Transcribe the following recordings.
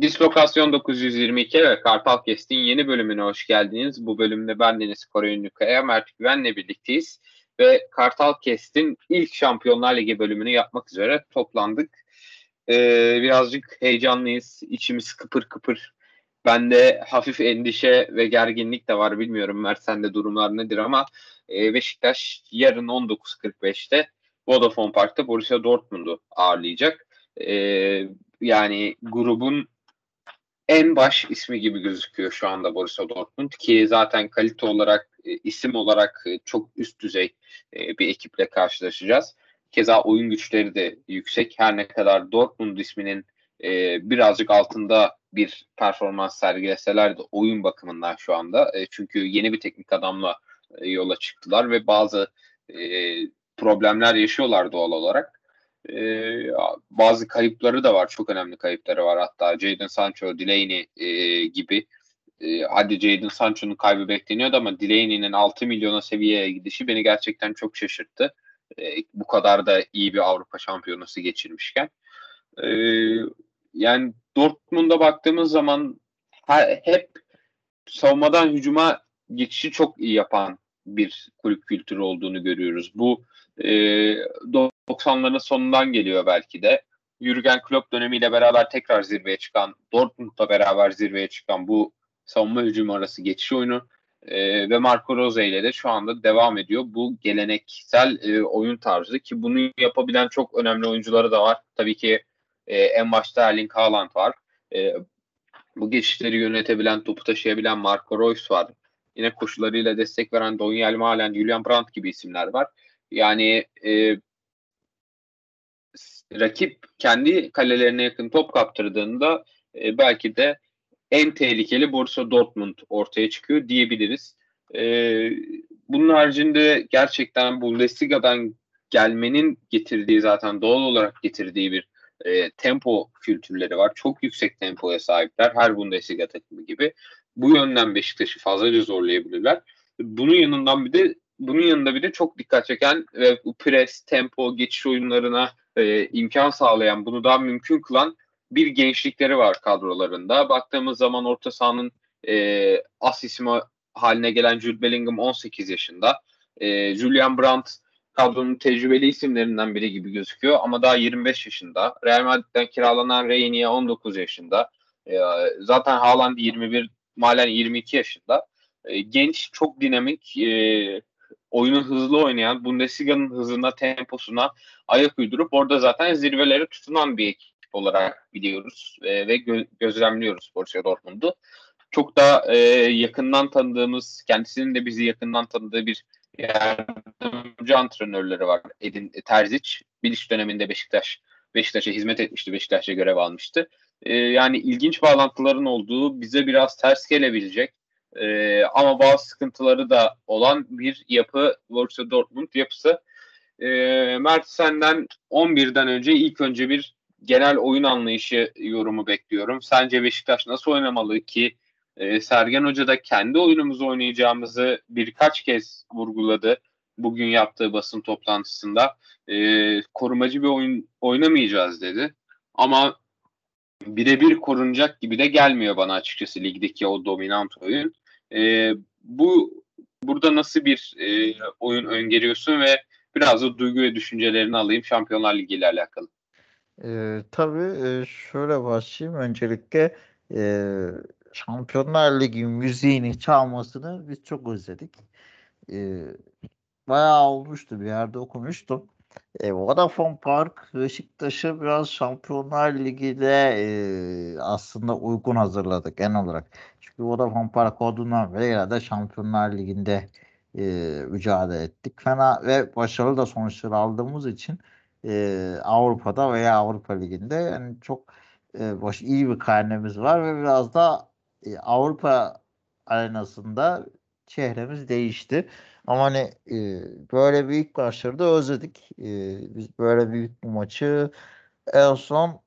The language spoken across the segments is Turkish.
Dislokasyon 922 ve Kartal Kest'in yeni bölümüne hoş geldiniz. Bu bölümde ben Deniz Koray Ünlükaya, Mert Güven'le birlikteyiz. Ve Kartal Kest'in ilk Şampiyonlar Ligi bölümünü yapmak üzere toplandık. Ee, birazcık heyecanlıyız, içimiz kıpır kıpır. Bende hafif endişe ve gerginlik de var. Bilmiyorum Mert sende durumlar nedir ama e, Beşiktaş yarın 19.45'te Vodafone Park'ta Borussia Dortmund'u ağırlayacak. E, yani grubun en baş ismi gibi gözüküyor şu anda Borussia Dortmund ki zaten kalite olarak e, isim olarak e, çok üst düzey e, bir ekiple karşılaşacağız. Keza oyun güçleri de yüksek. Her ne kadar Dortmund isminin birazcık altında bir performans sergileseler de oyun bakımından şu anda. çünkü yeni bir teknik adamla yola çıktılar ve bazı problemler yaşıyorlar doğal olarak. Ee, bazı kayıpları da var. Çok önemli kayıpları var. Hatta Jadon Sancho, Delaney e, gibi. E, hadi Jadon Sancho'nun kaybı bekleniyordu ama Delaney'nin 6 milyona seviyeye gidişi beni gerçekten çok şaşırttı. E, bu kadar da iyi bir Avrupa şampiyonası geçirmişken. E, yani Dortmund'a baktığımız zaman her, hep savunmadan hücuma geçişi çok iyi yapan bir kulüp kültürü olduğunu görüyoruz. Bu e, 90'ların sonundan geliyor belki de. Jürgen Klopp dönemiyle beraber tekrar zirveye çıkan, Dortmund'la beraber zirveye çıkan bu savunma hücum arası geçiş oyunu e, ve Marco Rose ile de şu anda devam ediyor. Bu geleneksel e, oyun tarzı ki bunu yapabilen çok önemli oyuncuları da var. Tabii ki e, en başta Erling Haaland var. E, bu geçişleri yönetebilen, topu taşıyabilen Marco Reus var. Yine koşularıyla destek veren Donyel Malen, Julian Brandt gibi isimler var. Yani e, rakip kendi kalelerine yakın top kaptırdığında e, belki de en tehlikeli Borussia Dortmund ortaya çıkıyor diyebiliriz. E, bunun haricinde gerçekten Bundesliga'dan gelmenin getirdiği zaten doğal olarak getirdiği bir e, tempo kültürleri var. Çok yüksek tempoya sahipler her Bundesliga takımı gibi. Bu yönden Beşiktaş'ı fazlaca zorlayabilirler. Bunun yanından bir de bunun yanında bir de çok dikkat çeken ve pres, tempo, geçiş oyunlarına e, imkan sağlayan, bunu daha mümkün kılan bir gençlikleri var kadrolarında. Baktığımız zaman orta sahanın e, as ismi haline gelen Jude Bellingham 18 yaşında. E, Julian Brandt kadronun tecrübeli isimlerinden biri gibi gözüküyor ama daha 25 yaşında. Real Madrid'den kiralanan Reinier 19 yaşında. E, zaten Haaland 21, Malen 22 yaşında. E, genç, çok dinamik, e, oyunu hızlı oynayan, Bundesliga'nın hızına, temposuna ayak uydurup orada zaten zirvelere tutunan bir ekip olarak biliyoruz e, ve gö- gözlemliyoruz Borussia Dortmund'u. Çok da e, yakından tanıdığımız, kendisinin de bizi yakından tanıdığı bir yardımcı antrenörleri var. Edin Terzic. Bilic döneminde Beşiktaş Beşiktaş'a hizmet etmişti. Beşiktaş'a görev almıştı. E, yani ilginç bağlantıların olduğu bize biraz ters gelebilecek e, ama bazı sıkıntıları da olan bir yapı Borussia Dortmund yapısı. E, Mert senden 11'den önce ilk önce bir genel oyun anlayışı yorumu bekliyorum. Sence Beşiktaş nasıl oynamalı ki e, Sergen Hoca da kendi oyunumuzu oynayacağımızı birkaç kez vurguladı bugün yaptığı basın toplantısında. E, korumacı bir oyun oynamayacağız dedi. Ama birebir korunacak gibi de gelmiyor bana açıkçası ligdeki o dominant oyun. E, bu burada nasıl bir e, oyun öngörüyorsun ve biraz da duygu ve düşüncelerini alayım Şampiyonlar Ligi ile alakalı. E, tabii e, şöyle başlayayım. Öncelikle e, Şampiyonlar Ligi müziğini çalmasını biz çok özledik. E, bayağı olmuştu bir yerde okumuştum. E, Vodafone Park Beşiktaş'ı biraz Şampiyonlar Ligi'de e, aslında uygun hazırladık en olarak. Çünkü Vodafone Park olduğundan beri herhalde Şampiyonlar Ligi'nde e, mücadele ettik. Fena ve başarılı da sonuçlar aldığımız için e, Avrupa'da veya Avrupa Ligi'nde yani çok e, baş, iyi bir karnemiz var ve biraz da e, Avrupa arenasında çehremiz değişti. Ama hani e, böyle büyük başarıda özledik. E, biz böyle büyük bir maçı en son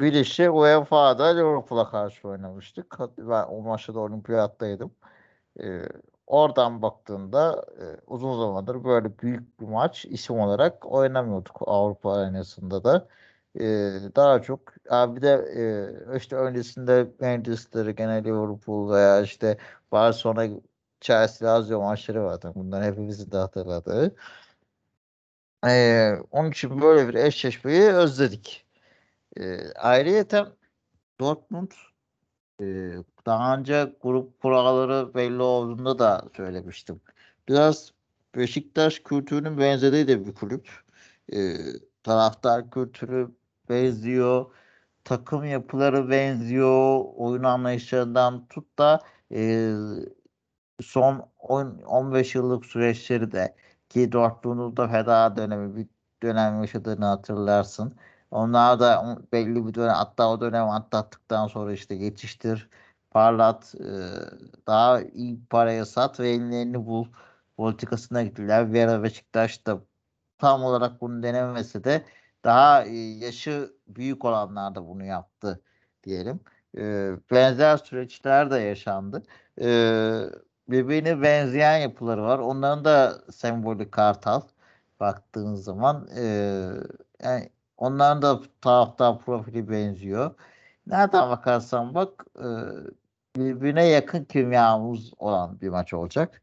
Biliş'i UEFA'da Liverpool'a karşı oynamıştık. Ben o maçta da olimpiyattaydım. E, oradan baktığında e, uzun zamandır böyle büyük bir maç isim olarak oynamıyorduk Avrupa arenasında da. e, daha çok abi de e, işte öncesinde Manchester gene Liverpool veya işte Barcelona Chelsea Lazio maçları vardı. Bunlar hepimizin de hatırladığı. E, onun için böyle bir eşleşmeyi özledik. E, ayrıyeten Dortmund e, daha önce grup kuralları belli olduğunda da söylemiştim. Biraz Beşiktaş kültürünün benzediği de bir kulüp. E, taraftar kültürü benziyor. Takım yapıları benziyor. Oyun anlayışlarından tut da e, son 10, 15 yıllık süreçleri de ki Dortmund'un da feda dönemi bir dönem yaşadığını hatırlarsın. Onlar da belli bir dönem hatta o dönem atlattıktan sonra işte geçiştir, parlat, e, daha iyi paraya sat ve ellerini bul politikasına gittiler. Vera Beşiktaş da tam olarak bunu denemese de daha e, yaşı büyük olanlar da bunu yaptı diyelim. E, benzer süreçler de yaşandı. Birbirine benzeyen yapıları var. Onların da sembolü kartal baktığın zaman e, yani onların da taraftar profili benziyor. Nereden bakarsan bak e, birbirine yakın kimyamız olan bir maç olacak.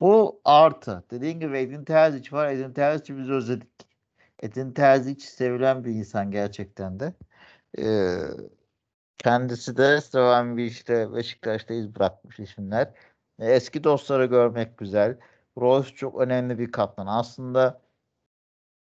Bu artı. Dediğim gibi Edin Terzic var. Edin Terzic'i biz özledik. Edin Terzic sevilen bir insan gerçekten de. Ee, kendisi de seven bir işte Beşiktaş'ta iz bırakmış isimler. Eski dostları görmek güzel. Rose çok önemli bir kaptan. Aslında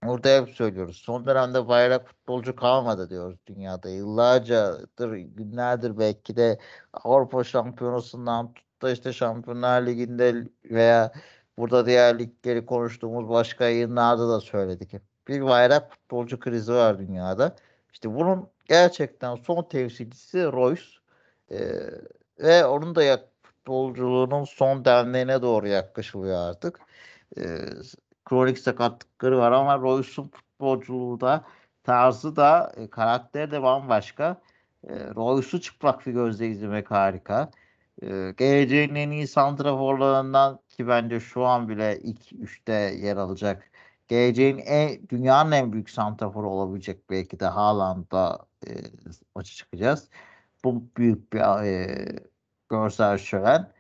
Burada hep söylüyoruz. Son dönemde bayrak futbolcu kalmadı diyoruz dünyada. Yıllarcadır, günlerdir belki de Avrupa Şampiyonası'ndan tut da işte Şampiyonlar Ligi'nde veya burada diğer ligleri konuştuğumuz başka yayınlarda da söyledik. Bir bayrak futbolcu krizi var dünyada. İşte bunun gerçekten son temsilcisi Royce. Ee, ve onun da futbolculuğunun son demlerine doğru yaklaşılıyor artık. Ee, kronik sakatlıkları var ama Royce'un futbolculuğu da tarzı da e, karakteri de bambaşka. E, Royce'u çıplak bir gözle izlemek harika. E, geleceğin en iyi santraforlarından ki bence şu an bile ilk üçte yer alacak. Geleceğin en, dünyanın en büyük santraforu olabilecek belki de Haaland'da e, maçı çıkacağız. Bu büyük bir e, görsel şölen.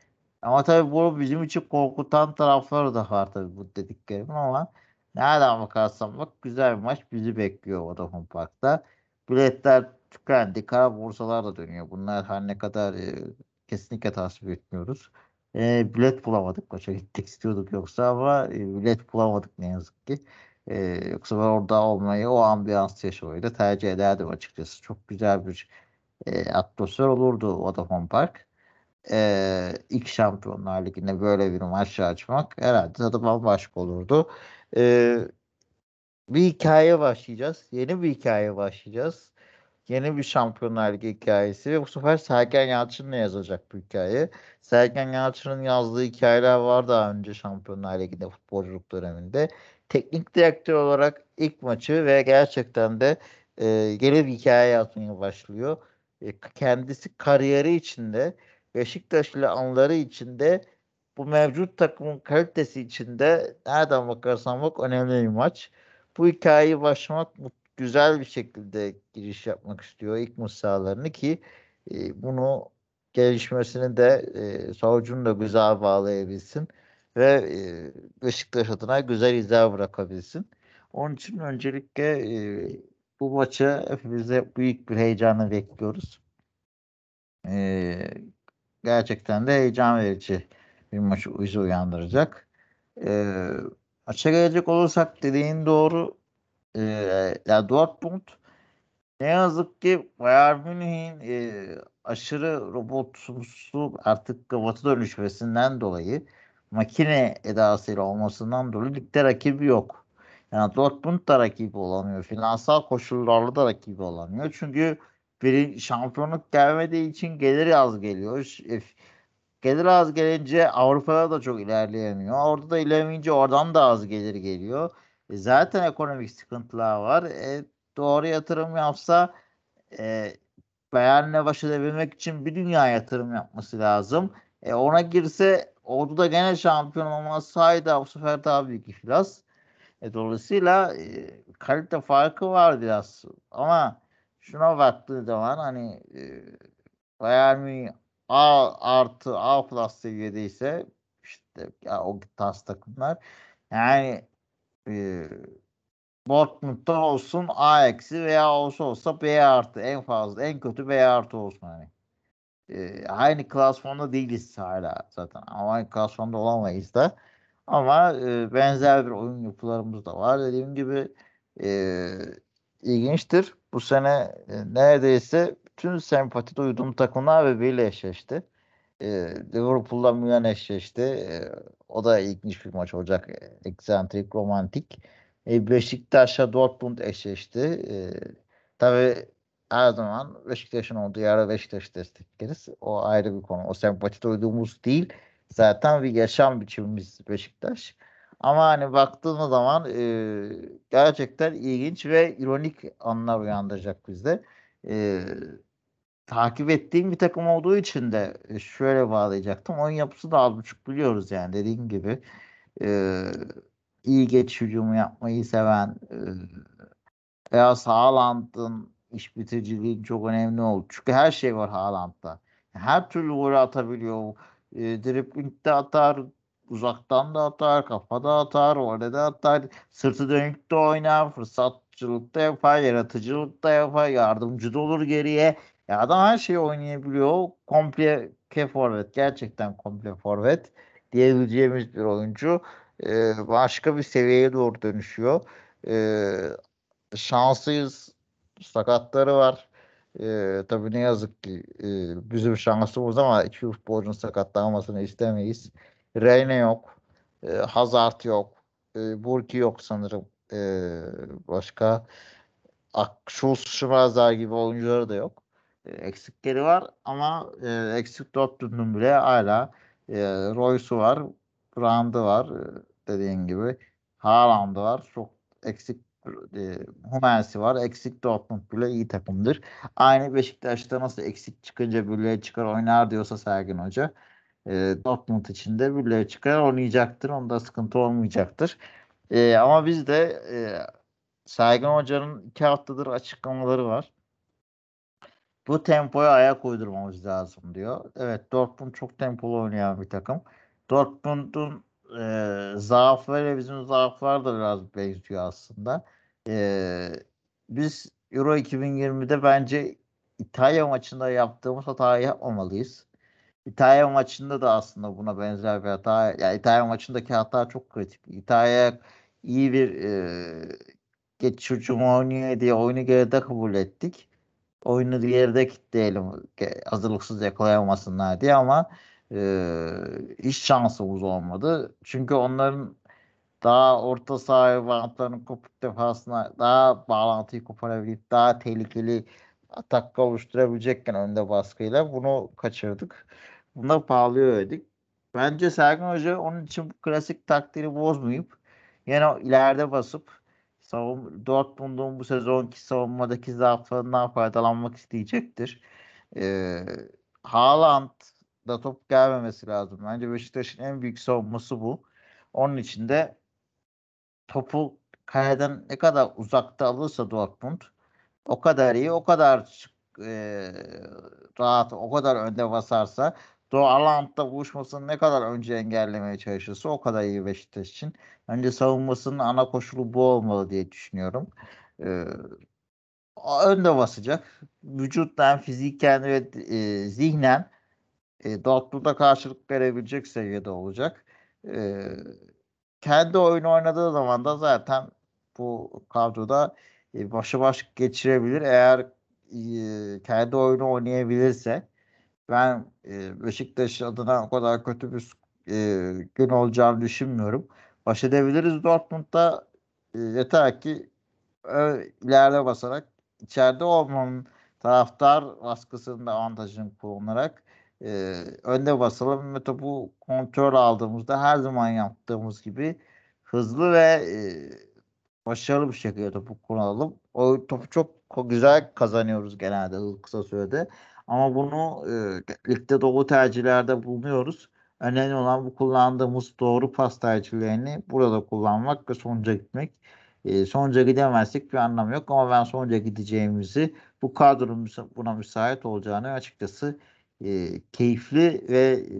Ama tabii bu bizim için korkutan tarafları da var tabii bu dediklerim ama nereden bakarsan bak güzel bir maç bizi bekliyor Vodafone Park'ta. Biletler tükendi. Kara borsalar da dönüyor. Bunlar her ne kadar e, kesinlikle tasvip etmiyoruz. E, bilet bulamadık. Maça gittik istiyorduk yoksa ama e, bilet bulamadık ne yazık ki. E, yoksa ben orada olmayı, o ambiyans yaşamayı da tercih ederdim açıkçası. Çok güzel bir e, atmosfer olurdu Vodafone Park e, ilk Şampiyonlar Ligi'nde böyle bir maç açmak herhalde tadı bambaşka olurdu. E, bir hikaye başlayacağız. Yeni bir hikaye başlayacağız. Yeni bir Şampiyonlar Ligi hikayesi ve bu sefer Sergen Yalçın'la yazacak bu hikaye. Sergen Yalçın'ın yazdığı hikayeler var daha önce Şampiyonlar Ligi'nde futbolculuk döneminde. Teknik direktör olarak ilk maçı ve gerçekten de e, bir hikaye yazmaya başlıyor. E, kendisi kariyeri içinde Beşiktaş ile anları içinde bu mevcut takımın kalitesi içinde nereden bakarsan bak önemli bir maç. Bu hikayeyi başlamak güzel bir şekilde giriş yapmak istiyor ilk mısralarını ki e, bunu gelişmesini de e, savcının da güzel bağlayabilsin ve e, Beşiktaş adına güzel izler bırakabilsin. Onun için öncelikle e, bu maçı hepimize büyük bir heyecanla bekliyoruz. E, gerçekten de heyecan verici bir maç bizi uyandıracak. E, maça gelecek olursak dediğin doğru. E, ya Dortmund ne yazık ki Bayern Münih'in e, aşırı robotsumsu artık robota dönüşmesinden dolayı makine edasıyla olmasından dolayı ligde rakibi yok. Yani Dortmund da rakibi olamıyor. Finansal koşullarla da rakibi olamıyor. Çünkü bir şampiyonluk gelmediği için gelir az geliyor. E, gelir az gelince Avrupa'da da çok ilerleyemiyor. Orada da ilerleyince oradan da az gelir geliyor. E zaten ekonomik sıkıntılar var. E, doğru yatırım yapsa e, Bayern'le baş edebilmek için bir dünya yatırım yapması lazım. E, ona girse orada da gene şampiyon olması saydı bu sefer daha büyük iflas. E, dolayısıyla e, kalite farkı var biraz. Ama şuna baktığı zaman hani e, Bayern Münih A artı A plus seviyedeyse işte ya, o tas takımlar yani e, Dortmund'da olsun A eksi veya olsa olsa B artı en fazla en kötü B artı olsun hani. E, aynı klasmanda değiliz hala zaten. Ama aynı klasmanda olamayız da. Ama e, benzer bir oyun yapılarımız da var. Dediğim gibi e, ilginçtir. Bu sene e, neredeyse bütün sempati duyduğum takımlar birbiriyle eşleşti. E, Liverpool'la Milan eşleşti. E, o da ilginç bir maç olacak. Eksantrik, romantik. E, Beşiktaş'la Dortmund eşleşti. E, tabii her zaman Beşiktaş'ın olduğu yerde Beşiktaş'ı destekleriz. O ayrı bir konu. O sempati duyduğumuz değil. Zaten bir yaşam biçimimiz Beşiktaş. Ama hani baktığımız zaman e, gerçekten ilginç ve ironik anlar uyandıracak bizde. E, takip ettiğim bir takım olduğu için de şöyle bağlayacaktım. Oyun yapısı da az buçuk biliyoruz yani dediğim gibi. E, iyi geç hücumu yapmayı seven e, veya Haaland'ın iş bitiriciliği çok önemli oldu. Çünkü her şey var Haaland'da. Her türlü gol atabiliyor. E, driblingde atar, uzaktan da atar, kafada atar, orada atar, sırtı dönük de oynar, fırsatçılık da yapar, yaratıcılık da yapar, yardımcı da olur geriye. Ya adam her şeyi oynayabiliyor. Komple forvet. Gerçekten komple forvet diyebileceğimiz bir oyuncu. Ee, başka bir seviyeye doğru dönüşüyor. Ee, şanslıyız. Sakatları var. Ee, tabii ne yazık ki e, bizim şansımız ama iki futbolcunun sakatlanmasını istemeyiz. Reyne yok. E, Hazard yok. E, Burki yok sanırım. E, başka Schulz, Schmerzer gibi oyuncuları da yok. E, eksikleri var ama e, eksik Dortmund'un bile hala e, Royce'u var. Brand'ı var. E, dediğin gibi. Haaland'ı var. Çok eksik e, Hummels'i var. Eksik Dortmund bile iyi takımdır. Aynı Beşiktaş'ta nasıl eksik çıkınca bile çıkar oynar diyorsa Sergin Hoca. E, Dortmund için de bile çıkar oynayacaktır. Onda sıkıntı olmayacaktır. E, ama biz de e, Sergin Hoca'nın iki haftadır açıklamaları var. Bu tempoya ayak uydurmamız lazım diyor. Evet Dortmund çok tempolu oynayan bir takım. Dortmund'un e, zaafları bizim zaaflar da biraz benziyor aslında. E, biz Euro 2020'de bence İtalya maçında yaptığımız hatayı yapmamalıyız. İtalya maçında da aslında buna benzer bir hata. Ya yani İtalya maçındaki hata çok kritik. İtalya iyi bir e, geç hücum oynuyor diye oyunu geride kabul ettik. Oyunu geride kilitleyelim hazırlıksız yakalayamasınlar diye ama e, hiç şansımız olmadı. Çünkü onların daha orta saha bantlarının kopuk defasına daha bağlantıyı koparabilip daha tehlikeli atak oluşturabilecekken önde baskıyla bunu kaçırdık. Buna pahalıya ödedik. Bence Sergen Hoca onun için klasik takdiri bozmayıp yine ileride basıp savun Dortmund'un bu sezonki savunmadaki zaaflarından faydalanmak isteyecektir. Ee, Haaland da top gelmemesi lazım. Bence Beşiktaş'ın en büyük savunması bu. Onun için de topu kaleden ne kadar uzakta alırsa Dortmund o kadar iyi, o kadar e, rahat, o kadar önde basarsa Doğu alanda buluşmasını ne kadar önce engellemeye çalışırsa o kadar iyi Beşiktaş için. Bence savunmasının ana koşulu bu olmalı diye düşünüyorum. Ee, önde basacak. Vücuttan, fiziken ve e, zihnen e, Dortmund'a karşılık verebilecek seviyede olacak. E, kendi oyunu oynadığı zaman da zaten bu kadroda e, başı baş geçirebilir. Eğer e, kendi oyunu oynayabilirse ben e, Beşiktaş adına o kadar kötü bir e, gün olacağını düşünmüyorum. Baş edebiliriz Dortmund'da e, yeter ki e, ileride basarak içeride olmanın taraftar baskısında avantajını kullanarak e, önde basalım ve topu kontrol aldığımızda her zaman yaptığımız gibi hızlı ve e, başarılı bir şekilde topu kullanalım. O topu çok güzel kazanıyoruz genelde kısa sürede. Ama bunu e, ligde doğu tercihlerde bulunuyoruz. Önemli olan bu kullandığımız doğru pas tercihlerini burada kullanmak ve sonuca gitmek. E, sonuca gidemezsek bir anlam yok ama ben sonuca gideceğimizi bu kadronun buna müsait olacağını açıkçası e, keyifli ve e,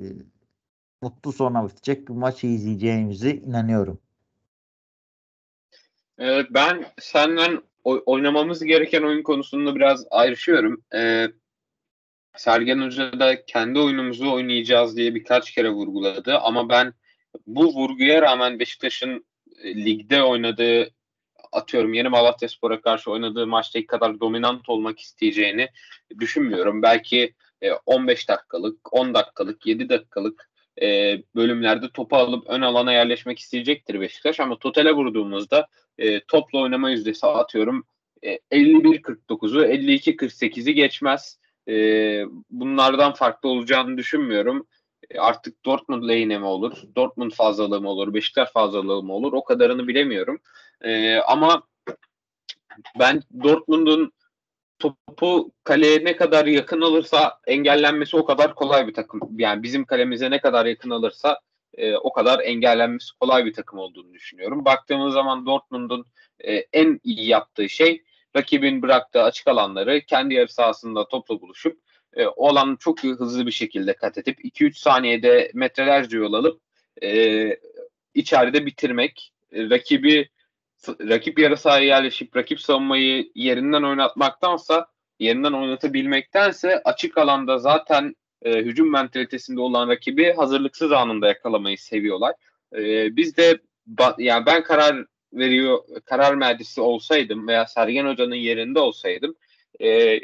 mutlu sona bitecek bir maç izleyeceğimizi inanıyorum. Evet, ben senden oynamamız gereken oyun konusunda biraz ayrışıyorum. Ee, Sergen Hoca da kendi oyunumuzu oynayacağız diye birkaç kere vurguladı ama ben bu vurguya rağmen Beşiktaş'ın e, ligde oynadığı atıyorum Yeni Malatya Spor'a karşı oynadığı maçtaki kadar dominant olmak isteyeceğini düşünmüyorum. Belki 15 e, dakikalık, 10 dakikalık, 7 dakikalık e, bölümlerde topu alıp ön alana yerleşmek isteyecektir Beşiktaş ama totale vurduğumuzda e, topla oynama yüzdesi atıyorum e, 51-49'u 52-48'i geçmez. E, bunlardan farklı olacağını düşünmüyorum. E, artık Dortmund lehine mi olur? Dortmund fazlalığı mı olur? Beşiktaş fazlalığı mı olur? O kadarını bilemiyorum. E, ama ben Dortmund'un topu kaleye ne kadar yakın alırsa engellenmesi o kadar kolay bir takım. Yani bizim kalemize ne kadar yakın alırsa e, o kadar engellenmesi kolay bir takım olduğunu düşünüyorum. Baktığımız zaman Dortmund'un e, en iyi yaptığı şey rakibin bıraktığı açık alanları kendi yarı sahasında topla buluşup e, o alanı çok hızlı bir şekilde kat edip 2-3 saniyede metrelerce yol alıp e, içeride bitirmek, e, rakibi rakip yarı sahaya yerleşip rakip savunmayı yerinden oynatmaktansa yerinden oynatabilmektense açık alanda zaten e, hücum mentalitesinde olan rakibi hazırlıksız anında yakalamayı seviyorlar. E, biz de yani ben karar veriyor karar mercisi olsaydım veya Sergen Hoca'nın yerinde olsaydım e,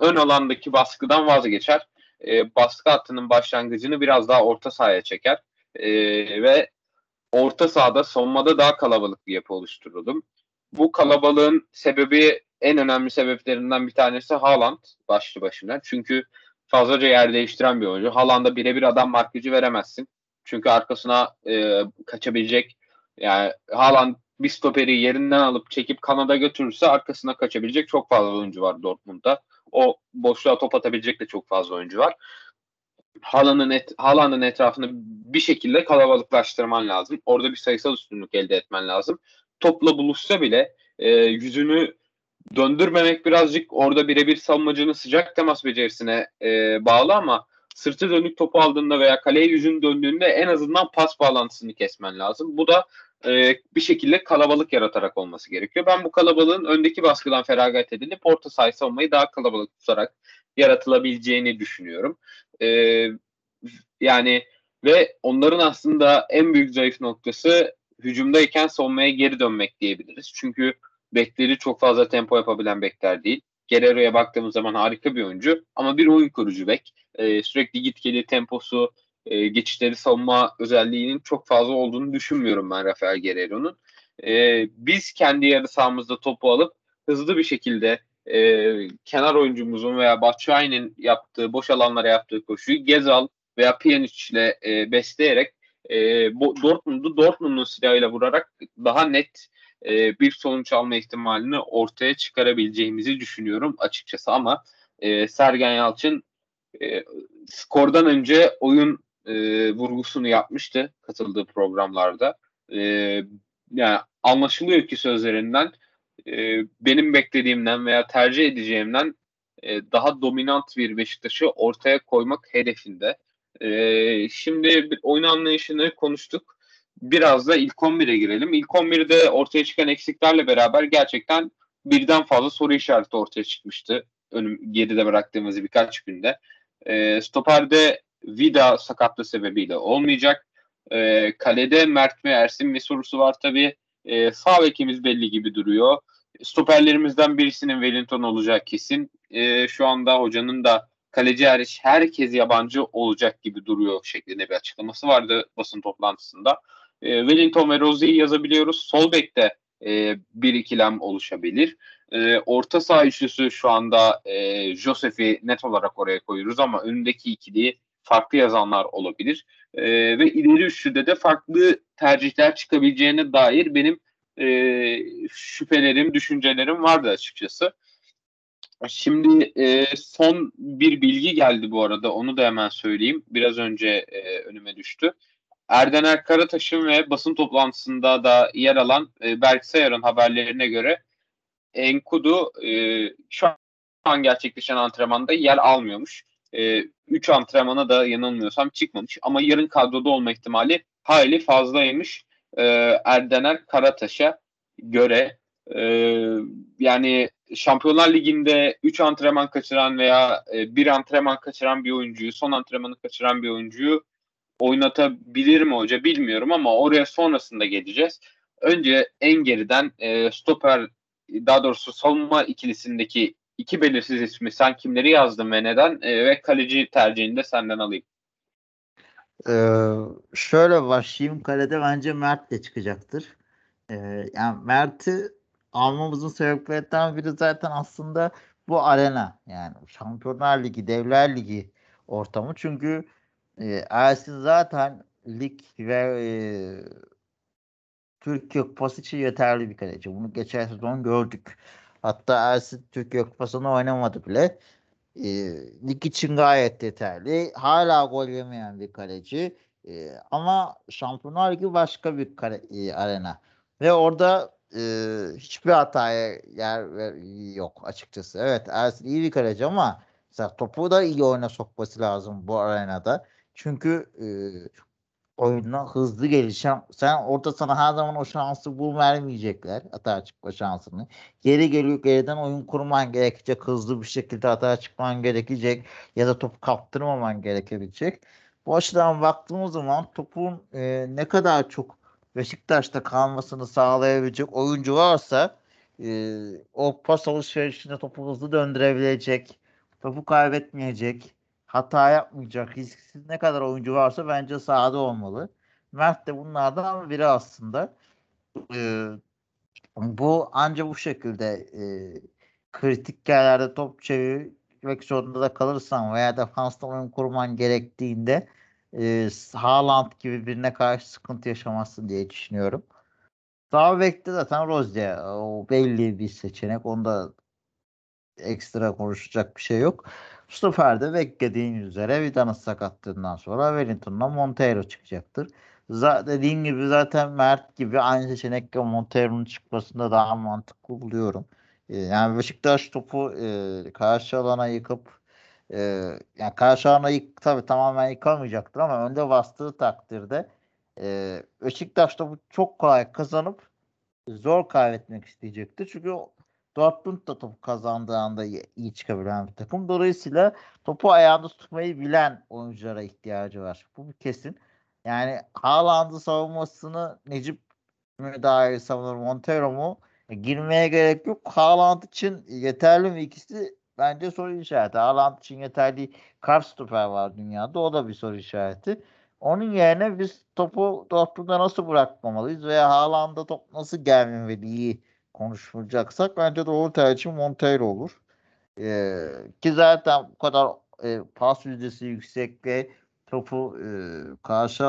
ön alandaki baskıdan vazgeçer. E, baskı hattının başlangıcını biraz daha orta sahaya çeker. E, ve orta sahada savunmada daha kalabalık bir yapı oluştururdum. Bu kalabalığın sebebi en önemli sebeplerinden bir tanesi Haaland başlı başına. Çünkü fazlaca yer değiştiren bir oyuncu. Haaland'a birebir adam markacı veremezsin. Çünkü arkasına e, kaçabilecek yani Haaland bir stoperi yerinden alıp çekip kanada götürürse arkasına kaçabilecek çok fazla oyuncu var Dortmund'da. O boşluğa top atabilecek de çok fazla oyuncu var. Haaland'ın et, Haaland'ın etrafını bir şekilde kalabalıklaştırman lazım. Orada bir sayısal üstünlük elde etmen lazım. Topla buluşsa bile e, yüzünü döndürmemek birazcık orada birebir savunmacının sıcak temas becerisine e, bağlı ama sırtı dönük topu aldığında veya kaleye yüzün döndüğünde en azından pas bağlantısını kesmen lazım. Bu da e, bir şekilde kalabalık yaratarak olması gerekiyor. Ben bu kalabalığın öndeki baskıdan feragat edilip orta sahayı savunmayı daha kalabalık tutarak yaratılabileceğini düşünüyorum. E, yani ve onların aslında en büyük zayıf noktası hücumdayken savunmaya geri dönmek diyebiliriz. Çünkü bekleri çok fazla tempo yapabilen bekler değil. Guerrero'ya baktığımız zaman harika bir oyuncu ama bir oyun kurucu bek. E, sürekli git geli temposu, e, geçişleri savunma özelliğinin çok fazla olduğunu düşünmüyorum ben Rafael Guerrero'nun. E, biz kendi yarı sahamızda topu alıp hızlı bir şekilde e, kenar oyuncumuzun veya Batshuayi'nin yaptığı, boş alanlara yaptığı koşuyu Gezal veya Pjanic ile e, besleyerek e, Dortmund'u Dortmund'un silahıyla vurarak daha net e, bir sonuç alma ihtimalini ortaya çıkarabileceğimizi düşünüyorum açıkçası ama e, Sergen Yalçın e, skordan önce oyun e, vurgusunu yapmıştı katıldığı programlarda. E, yani anlaşılıyor ki sözlerinden e, benim beklediğimden veya tercih edeceğimden e, daha dominant bir Beşiktaş'ı ortaya koymak hedefinde. E, şimdi oyun anlayışını konuştuk. Biraz da ilk 11'e girelim. İlk 11'de ortaya çıkan eksiklerle beraber gerçekten birden fazla soru işareti ortaya çıkmıştı. Önüm, geride bıraktığımız birkaç günde. E, Stoper'de Vida sakatlığı sebebiyle olmayacak. E, kalede Mert ve Ersin bir sorusu var tabii. E, sağ bekimiz belli gibi duruyor. Stoperlerimizden birisinin Wellington olacak kesin. E, şu anda hocanın da kaleci hariç herkes yabancı olacak gibi duruyor şeklinde bir açıklaması vardı basın toplantısında. E, Wellington ve Rozier'i yazabiliyoruz. Sol bekte e, bir ikilem oluşabilir. E, orta saha üçlüsü şu anda e, Josef'i net olarak oraya koyuyoruz ama önündeki ikiliyi farklı yazanlar olabilir. E, ve ileri üçlüde de farklı tercihler çıkabileceğine dair benim e, şüphelerim, düşüncelerim vardı açıkçası. Şimdi e, son bir bilgi geldi bu arada. Onu da hemen söyleyeyim. Biraz önce e, önüme düştü. Erdener Karataş'ın ve basın toplantısında da yer alan e, Berk Sayar'ın haberlerine göre Enkudu e, şu an gerçekleşen antrenmanda yer almıyormuş. 3 e, antrenmana da yanılmıyorsam çıkmamış. Ama yarın kadroda olma ihtimali hayli fazlaymış. E, Erdener Karataş'a göre e, yani Şampiyonlar Ligi'nde 3 antrenman kaçıran veya e, bir antrenman kaçıran bir oyuncuyu, son antrenmanı kaçıran bir oyuncuyu oynatabilir mi hoca bilmiyorum ama oraya sonrasında geleceğiz. Önce en geriden e, stoper daha doğrusu savunma ikilisindeki iki belirsiz ismi sen kimleri yazdın ve neden e, ve kaleci tercihini de senden alayım. Ee, şöyle başlayayım. Kalede bence Mert de çıkacaktır. Ee, yani Mert'i almamızın sebeplerinden biri zaten aslında bu arena. Yani Şampiyonlar Ligi, Devler Ligi ortamı. Çünkü e, Ersin zaten lig ve e, Türkiye Kupası için yeterli bir kaleci. Bunu geçen sezon gördük. Hatta Ersin Türkiye Kupası'nda oynamadı bile. E, lig için gayet yeterli. Hala gol yemeyen bir kaleci. E, ama Şampiyonlar Ligi başka bir kare, e, arena. Ve orada e, hiçbir hataya yer yok açıkçası. Evet Ersin iyi bir kaleci ama mesela topu da iyi oyuna sokması lazım bu arenada. Çünkü e, oyuna hızlı gelişen sen orada sana her zaman o şansı bul vermeyecekler hata çıkma şansını. Geri geliyor geriden oyun kurman gerekecek hızlı bir şekilde hata çıkman gerekecek ya da topu kaptırmaman gerekebilecek. Bu açıdan baktığımız zaman topun e, ne kadar çok Beşiktaş'ta kalmasını sağlayabilecek oyuncu varsa e, o pas alışverişinde topu hızlı döndürebilecek, topu kaybetmeyecek, hata yapmayacak, risksiz ne kadar oyuncu varsa bence sahada olmalı. Mert de bunlardan biri aslında. E, bu ancak bu şekilde e, kritik yerlerde top çevirmek zorunda da kalırsan veya defansta oyun kurman gerektiğinde e, Haaland gibi birine karşı sıkıntı yaşamazsın diye düşünüyorum. Sağ bekte zaten Rozya. O belli bir seçenek. Onda ekstra konuşacak bir şey yok. Bu sefer de beklediğin üzere Vida'nın sakatlığından sonra Wellington'la Montero çıkacaktır. Z- dediğin gibi zaten Mert gibi aynı seçenekle Montero'nun çıkmasında daha mantıklı buluyorum. Ee, yani Beşiktaş topu e, karşı alana yıkıp e, yani karşı alana yık, tabii tamamen yıkamayacaktır ama önde bastığı takdirde e, Beşiktaş topu çok kolay kazanıp zor kaybetmek isteyecektir. Çünkü Dortmund da topu kazandığı anda iyi çıkabilen bir takım. Dolayısıyla topu ayağında tutmayı bilen oyunculara ihtiyacı var. Bu bir kesin. Yani Haaland'ı savunmasını Necip mi daha iyi savunur Montero mu? E, girmeye gerek yok. Haaland için yeterli mi ikisi? Bence soru işareti. Haaland için yeterli stoper var dünyada. O da bir soru işareti. Onun yerine biz topu Dortmund'a nasıl bırakmamalıyız veya Haaland'a top nasıl gelmemeli konuşulacaksak bence doğru tercih Montero olur. Ee, ki zaten bu kadar e, pas yüzdesi yüksek ve topu e, karşı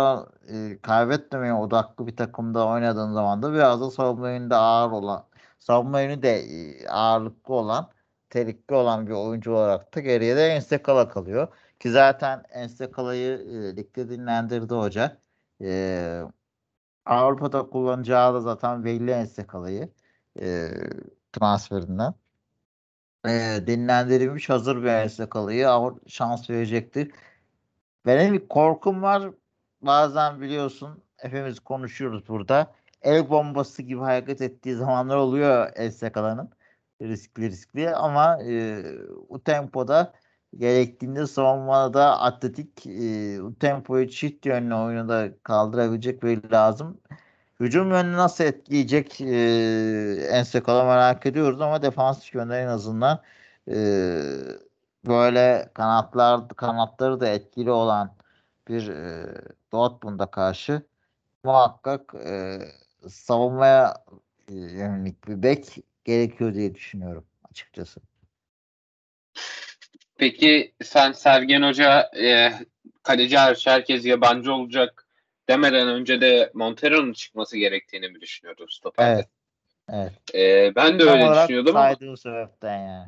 e, kaybetmemeye odaklı bir takımda oynadığın zaman da biraz da savunma yönünde ağır olan savunma yönü de e, ağırlıklı olan telikli olan bir oyuncu olarak da geriye de Ensekala kalıyor. Ki zaten Ensekala'yı e, ligde dinlendirdi hoca. E, Avrupa'da kullanacağı da zaten belli Ensekala'yı e, transferinden. E, dinlendirilmiş hazır bir Ensekala'yı şans verecektir. Benim bir korkum var. Bazen biliyorsun hepimiz konuşuyoruz burada. El bombası gibi hareket ettiği zamanlar oluyor Ensekala'nın. Riskli riskli ama e, o tempoda gerektiğinde savunmada atletik e, tempoyu çift yönlü oyunu da kaldırabilecek bir lazım. Hücum yönünü nasıl etkileyecek e, Ensekala merak ediyoruz ama defans yönde en azından e, böyle kanatlar kanatları da etkili olan bir e, Dortmund'a karşı muhakkak e, savunmaya e, yönelik bir bek gerekiyor diye düşünüyorum açıkçası. Peki sen Sergen Hoca e, kaleci herkes yabancı olacak demeden önce de Montero'nun çıkması gerektiğini mi düşünüyordun stoperde? Evet. Evet. E, ben de Tam öyle düşünüyordum saydığım sebepten yani.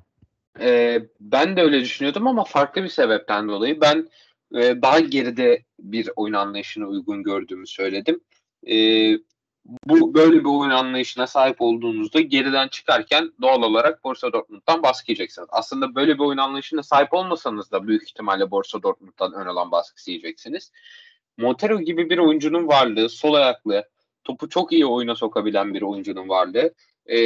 e, ben de öyle düşünüyordum ama farklı bir sebepten dolayı ben e, daha geride bir oyun anlayışına uygun gördüğümü söyledim. E, bu böyle bir oyun anlayışına sahip olduğunuzda geriden çıkarken doğal olarak Borussia Dortmund'dan baskı yiyeceksiniz. Aslında böyle bir oyun anlayışına sahip olmasanız da büyük ihtimalle Borussia Dortmund'dan ön alan baskısı yiyeceksiniz. Montero gibi bir oyuncunun varlığı, sol ayaklı, topu çok iyi oyuna sokabilen bir oyuncunun varlığı e,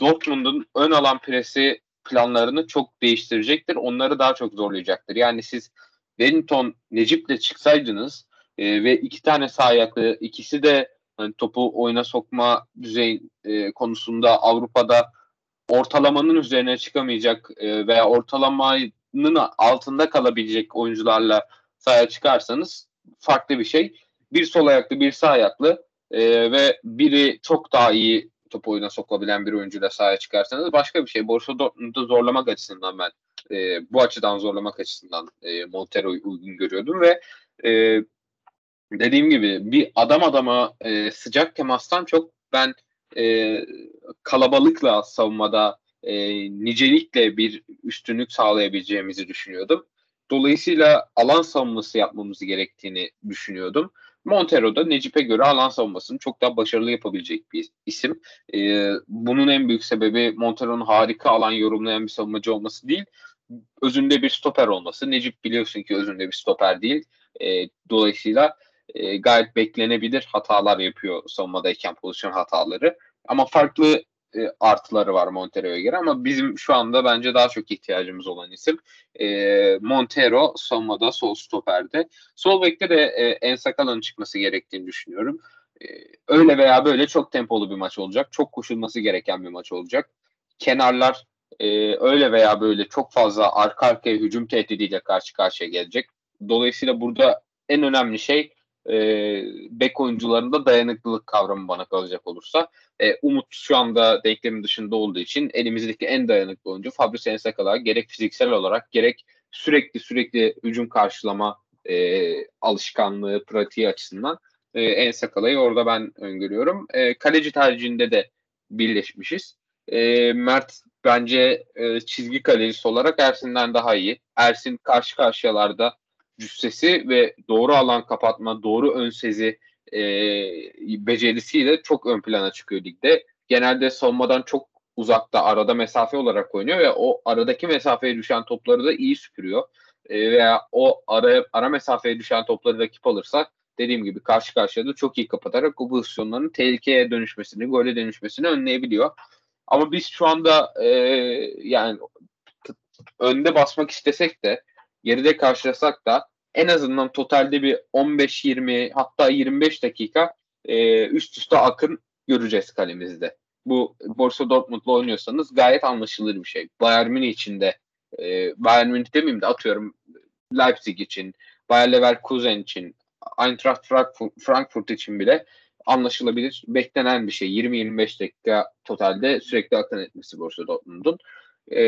Dortmund'un ön alan presi planlarını çok değiştirecektir. Onları daha çok zorlayacaktır. Yani siz Wellington Necip'le çıksaydınız e, ve iki tane sağ ayaklı ikisi de hani topu oyuna sokma düzey e, konusunda Avrupa'da ortalamanın üzerine çıkamayacak e, veya ortalamanın altında kalabilecek oyuncularla sahaya çıkarsanız farklı bir şey. Bir sol ayaklı, bir sağ ayaklı e, ve biri çok daha iyi top oyuna sokabilen bir oyuncuyla sahaya çıkarsanız başka bir şey. Borussia Dortmund'u zorlamak açısından ben e, bu açıdan zorlamak açısından e, Montero'yu uygun görüyordum ve e, dediğim gibi bir adam adama e, sıcak temastan çok ben e, kalabalıkla savunmada e, nicelikle bir üstünlük sağlayabileceğimizi düşünüyordum. Dolayısıyla alan savunması yapmamız gerektiğini düşünüyordum. Montero da Necip'e göre alan savunmasını çok daha başarılı yapabilecek bir isim. Ee, bunun en büyük sebebi Montero'nun harika alan yorumlayan bir savunmacı olması değil, özünde bir stoper olması. Necip biliyorsun ki özünde bir stoper değil. E, dolayısıyla e, gayet beklenebilir hatalar yapıyor savunmadayken pozisyon hataları. Ama farklı e, artıları var Montero'ya göre ama bizim şu anda bence daha çok ihtiyacımız olan isim e, Montero savunmada sol stoperde. Sol bekte de e, Ensakala'nın çıkması gerektiğini düşünüyorum. E, öyle veya böyle çok tempolu bir maç olacak. Çok koşulması gereken bir maç olacak. Kenarlar e, öyle veya böyle çok fazla arka arkaya hücum tehdidiyle karşı karşıya gelecek. Dolayısıyla burada en önemli şey e, bek oyuncularında dayanıklılık kavramı bana kalacak olursa. E, Umut şu anda denklemin dışında olduğu için elimizdeki en dayanıklı oyuncu Fabrice Ensakala gerek fiziksel olarak gerek sürekli sürekli hücum karşılama e, alışkanlığı, pratiği açısından e, Ensakala'yı orada ben öngörüyorum. E, kaleci tercihinde de birleşmişiz. E, Mert bence e, çizgi kalecisi olarak Ersin'den daha iyi. Ersin karşı karşıyalarda cüssesi ve doğru alan kapatma, doğru ön sezi e, becerisiyle çok ön plana çıkıyor ligde. Genelde savunmadan çok uzakta arada mesafe olarak oynuyor ve o aradaki mesafeye düşen topları da iyi süpürüyor. E, veya o ara, ara mesafeye düşen topları rakip alırsak dediğim gibi karşı karşıya da çok iyi kapatarak o pozisyonların tehlikeye dönüşmesini, gole dönüşmesini önleyebiliyor. Ama biz şu anda e, yani önde basmak istesek de geride karşılasak da en azından totalde bir 15-20 hatta 25 dakika e, üst üste akın göreceğiz kalemizde. Bu Borussia Dortmund'la oynuyorsanız gayet anlaşılır bir şey. Bayern Münih için de e, Bayern Münih demeyeyim de atıyorum Leipzig için, Bayer Leverkusen için, Eintracht Frankfurt için bile anlaşılabilir, beklenen bir şey. 20-25 dakika totalde sürekli akın etmesi Borussia Dortmund'un. Ee,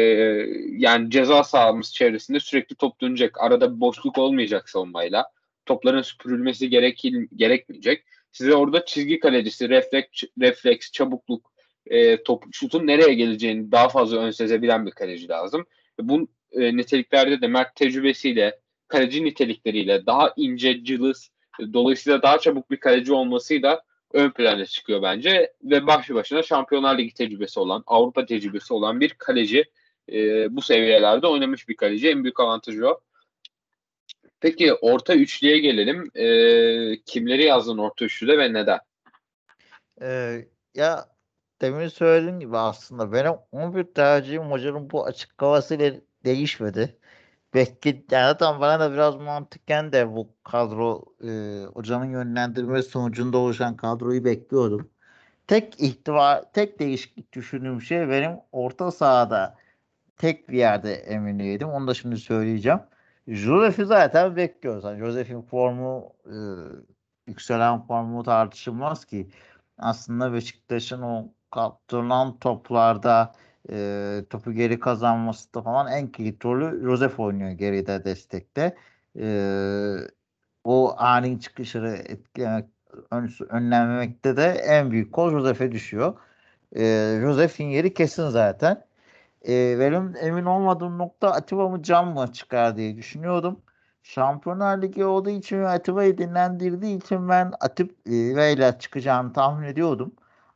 yani ceza sahamız çevresinde sürekli top dönecek. Arada bir boşluk olmayacak savunmayla. Topların süpürülmesi gerekil, gerekmeyecek. Size orada çizgi kalecisi, refleks, refleks çabukluk, e, top, şutun nereye geleceğini daha fazla ön sezebilen bir kaleci lazım. Bu e, niteliklerde de Mert tecrübesiyle, kaleci nitelikleriyle daha ince, cılız, dolayısıyla daha çabuk bir kaleci olmasıyla ön plana çıkıyor bence ve başlı başına Şampiyonlar Ligi tecrübesi olan, Avrupa tecrübesi olan bir kaleci. E, bu seviyelerde oynamış bir kaleci. En büyük avantajı o. Peki orta üçlüye gelelim. E, kimleri yazdın orta üçlüde ve neden? Ee, ya demin söylediğim gibi aslında benim 11 tercihim hocanın bu açıklamasıyla değişmedi. Bekle, yani zaten bana da biraz mantıken de bu kadro e, hocanın yönlendirme sonucunda oluşan kadroyu bekliyordum. Tek ihtimal, tek değişiklik düşündüğüm şey benim orta sahada tek bir yerde eminiydim. Onu da şimdi söyleyeceğim. Josef'i zaten bekliyoruz. Yani Josef'in formu e, yükselen formu tartışılmaz ki. Aslında Beşiktaş'ın o kaptırılan toplarda e, topu geri kazanması da falan en kilit rolü Josef oynuyor geride destekte. E, o ani çıkışları etkilemek, ön, önlenmemekte de en büyük kol Josef'e düşüyor. E, Josef'in yeri kesin zaten. e, benim emin olmadığım nokta Atiba mı Can mı çıkar diye düşünüyordum. Şampiyonlar Ligi olduğu için Atiba'yı dinlendirdiği için ben Atiba ile çıkacağını tahmin ediyordum.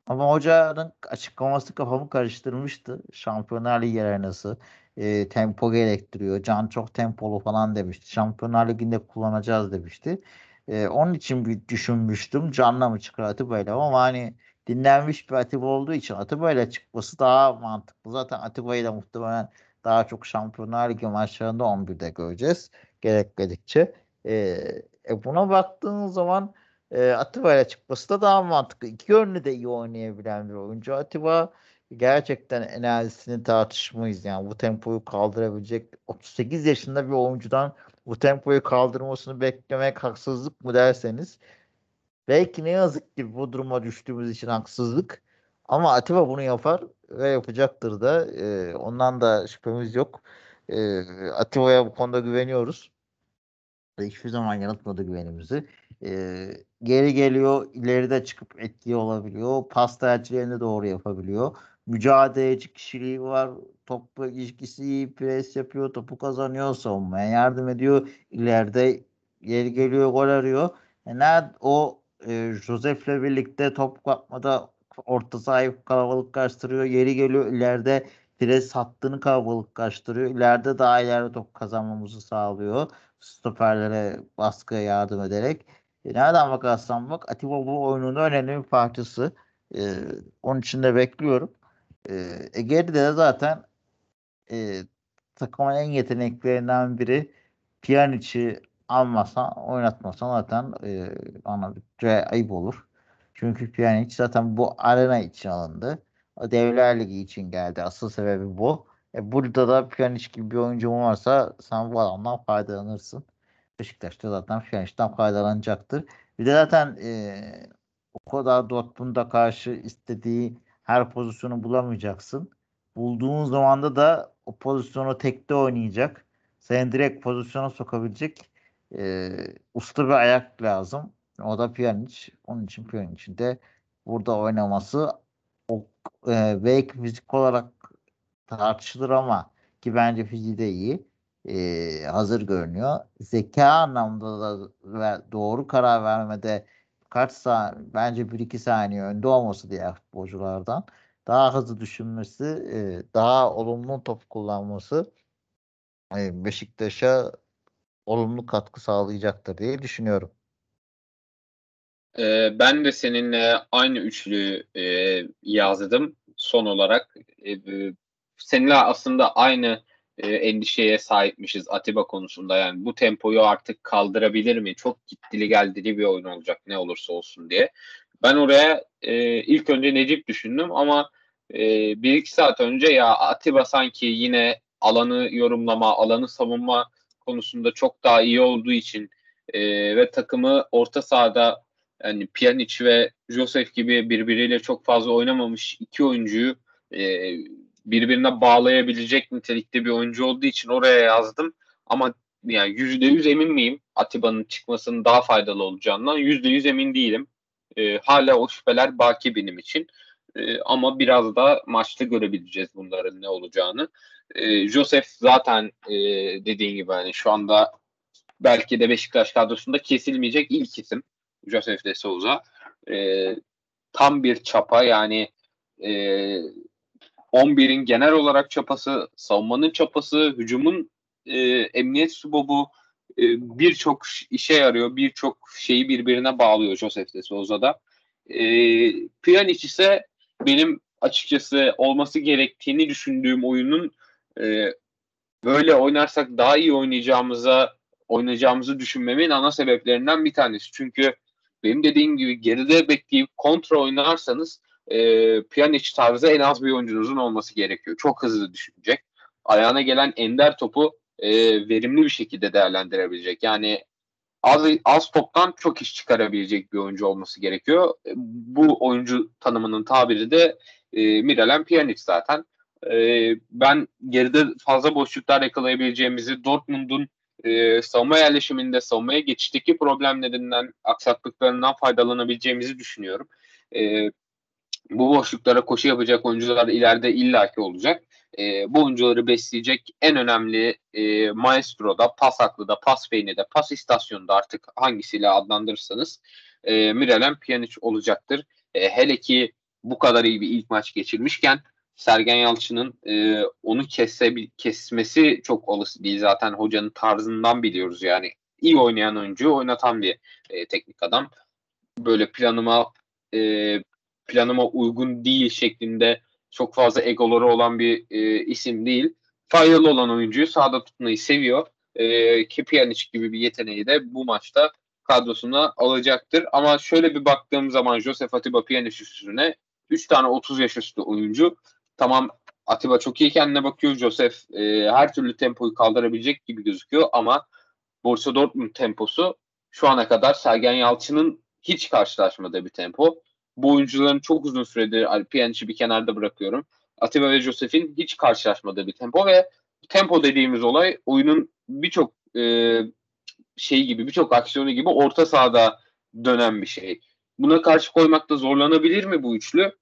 Ama hocanın açıklaması kafamı karıştırmıştı. Şampiyonlar Ligi arenası e, tempo gerektiriyor. Can çok tempolu falan demişti. Şampiyonlar Ligi'nde kullanacağız demişti. E, onun için bir düşünmüştüm. Can'la mı çıkar Atiba ile ama hani dinlenmiş bir Atiba olduğu için Atiba ile çıkması daha mantıklı. Zaten Atiba ile muhtemelen daha çok Şampiyonlar Ligi maçlarında 11'de göreceğiz. Gerekledikçe. E, e buna baktığın zaman e, Atiba ile çıkması da daha mantıklı. İki yönlü de iyi oynayabilen bir oyuncu. Atiba gerçekten enerjisini tartışmayız. Yani bu tempoyu kaldırabilecek 38 yaşında bir oyuncudan bu tempoyu kaldırmasını beklemek haksızlık mı derseniz belki ne yazık ki bu duruma düştüğümüz için haksızlık ama Atiba bunu yapar ve yapacaktır da e, ondan da şüphemiz yok. E, Atiba'ya bu konuda güveniyoruz. Hiçbir zaman yanıltmadı güvenimizi. E, geri geliyor, ileride çıkıp etkili olabiliyor. Pas tercihlerini doğru yapabiliyor mücadeleci kişiliği var. Topla ilişkisi iyi. Pres yapıyor. Topu kazanıyor. Savunmaya yardım ediyor. ileride geri geliyor. Gol arıyor. Yani o e, Josef'le birlikte top kapmada orta sahip kalabalık karıştırıyor. Yeri geliyor. ileride pres hattını kalabalık karıştırıyor. İleride daha ileride top kazanmamızı sağlıyor. Stoperlere baskıya yardım ederek. E, nereden bakarsan bak Atiba bu oyunun önemli bir parçası. E, onun için de bekliyorum. E, Ege'de de zaten e, takımın en yeteneklerinden biri Pjanic'i almasan, oynatmasan zaten e, bana bir ayıp olur. Çünkü Pjanic zaten bu arena için alındı. Devler Ligi için geldi. Asıl sebebi bu. E, burada da Pjanic gibi bir oyuncu varsa sen bu adamdan faydalanırsın. Beşiktaş'ta zaten Pjanic'ten faydalanacaktır. Bir de zaten e, o kadar Dortmund'a karşı istediği her pozisyonu bulamayacaksın. Bulduğun zamanda da o pozisyonu tekte oynayacak. Seni direkt pozisyona sokabilecek e, usta bir ayak lazım. O da Pjanic. Onun için Pjanic'in de burada oynaması o, e, belki fizik olarak tartışılır ama ki bence fiziği de iyi. E, hazır görünüyor. Zeka anlamda da ve doğru karar vermede kaç saniye bence 1-2 saniye önde olması diğer futbolculardan daha hızlı düşünmesi, e, daha olumlu top kullanması e, Beşiktaş'a olumlu katkı sağlayacaktır diye düşünüyorum. Ben de seninle aynı üçlü yazdım son olarak. Seninle aslında aynı e, endişeye sahipmişiz Atiba konusunda. Yani bu tempoyu artık kaldırabilir mi? Çok gittili geldili bir oyun olacak ne olursa olsun diye. Ben oraya e, ilk önce Necip düşündüm ama e, bir iki saat önce ya Atiba sanki yine alanı yorumlama, alanı savunma konusunda çok daha iyi olduğu için e, ve takımı orta sahada yani Pjanic ve Josef gibi birbiriyle çok fazla oynamamış iki oyuncuyu e, birbirine bağlayabilecek nitelikte bir oyuncu olduğu için oraya yazdım. Ama yani yüzde yüz emin miyim Atiba'nın çıkmasının daha faydalı olacağından? Yüzde yüz emin değilim. E, hala o şüpheler baki benim için. E, ama biraz da maçta görebileceğiz bunların ne olacağını. E, Joseph zaten e, dediğin gibi hani şu anda belki de Beşiktaş kadrosunda kesilmeyecek ilk isim. Joseph de Souza. E, tam bir çapa yani e, 11'in genel olarak çapası, savunmanın çapası, hücumun e, emniyet subobu e, birçok işe yarıyor. Birçok şeyi birbirine bağlıyor Joseph de Souza'da. E, Pjanic ise benim açıkçası olması gerektiğini düşündüğüm oyunun e, böyle oynarsak daha iyi oynayacağımıza oynayacağımızı düşünmemin ana sebeplerinden bir tanesi. Çünkü benim dediğim gibi geride bekleyip kontra oynarsanız e, Pjanic tarzı en az bir oyuncunuzun olması gerekiyor. Çok hızlı düşünecek. Ayağına gelen ender topu e, verimli bir şekilde değerlendirebilecek. Yani az, az toptan çok iş çıkarabilecek bir oyuncu olması gerekiyor. Bu oyuncu tanımının tabiri de e, Miralem Pjanic zaten. E, ben geride fazla boşluklar yakalayabileceğimizi Dortmund'un e, savunma yerleşiminde savunmaya geçişteki problemlerinden, aksaklıklarından faydalanabileceğimizi düşünüyorum. E, bu boşluklara koşu yapacak oyuncular ileride illaki olacak. E, bu oyuncuları besleyecek en önemli e, maestro'da, pas aklıda, pas de, pas istasyonunda artık hangisiyle adlandırırsanız e, Miralem Pjanic olacaktır. E, hele ki bu kadar iyi bir ilk maç geçirmişken Sergen Yalçın'ın e, onu kesse, kesmesi çok olası değil. Zaten hocanın tarzından biliyoruz yani. iyi oynayan oyuncu oynatan bir e, teknik adam. Böyle planıma e, planıma uygun değil şeklinde çok fazla egoları olan bir e, isim değil. Faydalı olan oyuncuyu sahada tutmayı seviyor. E, ki gibi bir yeteneği de bu maçta kadrosuna alacaktır. Ama şöyle bir baktığım zaman Josef Atiba Pjanic üstüne 3 tane 30 yaş üstü oyuncu. Tamam Atiba çok iyi kendine bakıyor. Josef e, her türlü tempoyu kaldırabilecek gibi gözüküyor ama Borussia Dortmund temposu şu ana kadar Sergen Yalçın'ın hiç karşılaşmadığı bir tempo. Bu oyuncuların çok uzun süredir Pjanic'i bir kenarda bırakıyorum. Atiba ve Josef'in hiç karşılaşmadığı bir tempo ve tempo dediğimiz olay oyunun birçok e, şey gibi birçok aksiyonu gibi orta sahada dönen bir şey. Buna karşı koymakta zorlanabilir mi bu üçlü?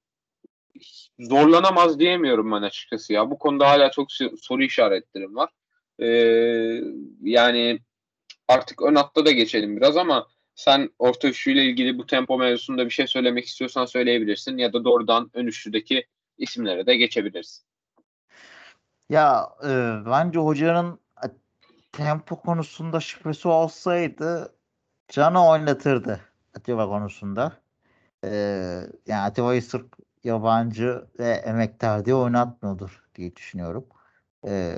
Zorlanamaz diyemiyorum ben açıkçası ya. Bu konuda hala çok soru işaretlerim var. Ee, yani artık ön hatta da geçelim biraz ama sen orta üçlüyle ilgili bu tempo mevzusunda bir şey söylemek istiyorsan söyleyebilirsin ya da doğrudan ön üçlüdeki isimlere de geçebilirsin. Ya e, bence hocanın tempo konusunda şüphesi olsaydı Can'ı oynatırdı Atiba konusunda. Ee, yani Atiba'yı sırf yabancı ve emektar diye oynatmıyordur diye düşünüyorum. Ee,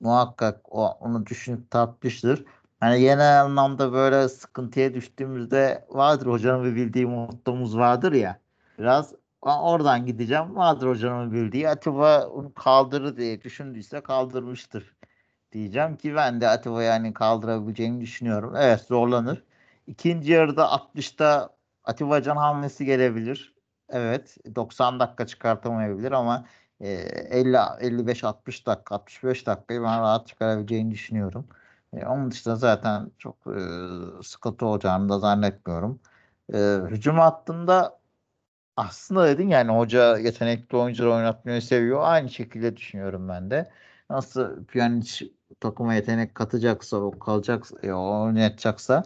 muhakkak o, onu düşünüp tatmıştır. Hani genel anlamda böyle sıkıntıya düştüğümüzde vardır hocanın bir bildiği mottomuz vardır ya. Biraz oradan gideceğim. Vardır hocanın bildiği. Atiba onu kaldırır diye düşündüyse kaldırmıştır diyeceğim ki ben de Atiba yani kaldırabileceğini düşünüyorum. Evet zorlanır. İkinci yarıda 60'ta Atiba Can hamlesi gelebilir. Evet 90 dakika çıkartamayabilir ama e, 50 55 60 dakika 65 dakikayı ben rahat çıkarabileceğini düşünüyorum. E, onun dışında zaten çok e, sıkıntı olacağını da zannetmiyorum. E, hücum hattında aslında dedin yani hoca yetenekli oyuncuları oynatmayı seviyor. Aynı şekilde düşünüyorum ben de. Nasıl Pjanic takıma yetenek katacaksa, o kalacak, e, oynayacaksa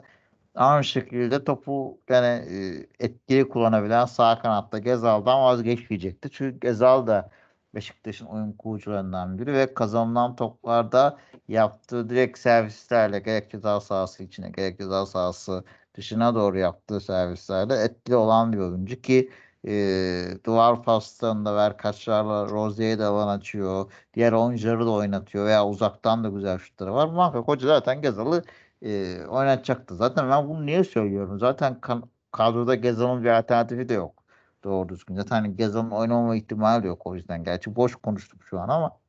aynı şekilde topu yani e, etkili kullanabilen sağ kanatta Gezal'dan vazgeçmeyecekti. Çünkü Gezal da Beşiktaş'ın oyun kurucularından biri ve kazanılan toplarda yaptığı direkt servislerle gerek ceza sahası içine gerek ceza sahası dışına doğru yaptığı servislerle etkili olan bir oyuncu ki e, duvar paslarında verkaçlarla Rozier'e de alan açıyor. Diğer oyuncuları da oynatıyor veya uzaktan da güzel şutları var. Muhakkak hoca zaten Gezal'ı e, oynatacaktı. Zaten ben bunu niye söylüyorum? Zaten kan- kadroda Gezal'ın bir alternatifi de yok. Doğru düzgün. Zaten hani Gezal'ın oynamama ihtimali yok o yüzden. Gerçi boş konuştuk şu an ama.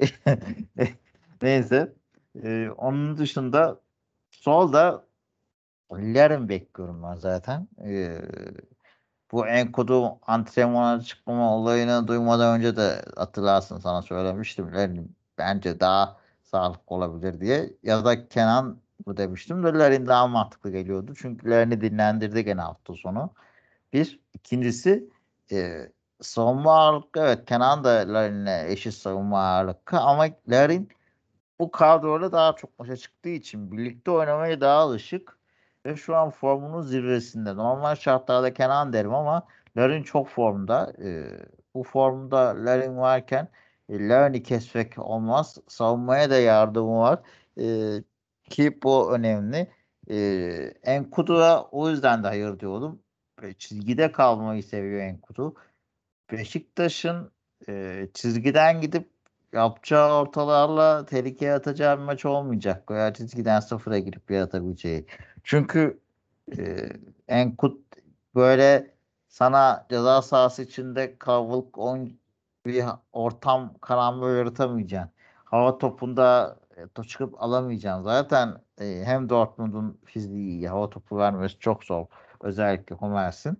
Neyse. E, onun dışında solda Lerin bekliyorum ben zaten. E, bu Enkodu antrenmana çıkmama olayını duymadan önce de hatırlarsın sana söylemiştim. Lerin bence daha sağlıklı olabilir diye. Ya da Kenan bu demiştim. De Lerin daha mantıklı geliyordu. Çünkü Lerin'i dinlendirdi gene hafta sonu. Bir. İkincisi e, savunma ağırlıklı evet Kenan da Larin'le eşit savunma ağırlıklı ama Larin bu kadroyla daha çok başa çıktığı için birlikte oynamaya daha alışık ve şu an formunun zirvesinde. Normal şartlarda Kenan derim ama Larin çok formda. E, bu formda Larin varken e, Larin'i kesmek olmaz. Savunmaya da yardımı var. E, ki bu önemli. E, Enkudu'ya o yüzden de hayır diyordum. Çizgide kalmayı seviyor Enkudu. Beşiktaş'ın e, çizgiden gidip yapacağı ortalarla tehlikeye atacağı bir maç olmayacak. Veya çizgiden sıfıra girip yaratabileceği. Çünkü e, Enkut böyle sana ceza sahası içinde kavgalık on bir ortam karambol yaratamayacaksın. Hava topunda e, çıkıp alamayacaksın. Zaten e, hem Dortmund'un fiziği iyi. Hava topu vermesi çok zor. Özellikle Hummels'in.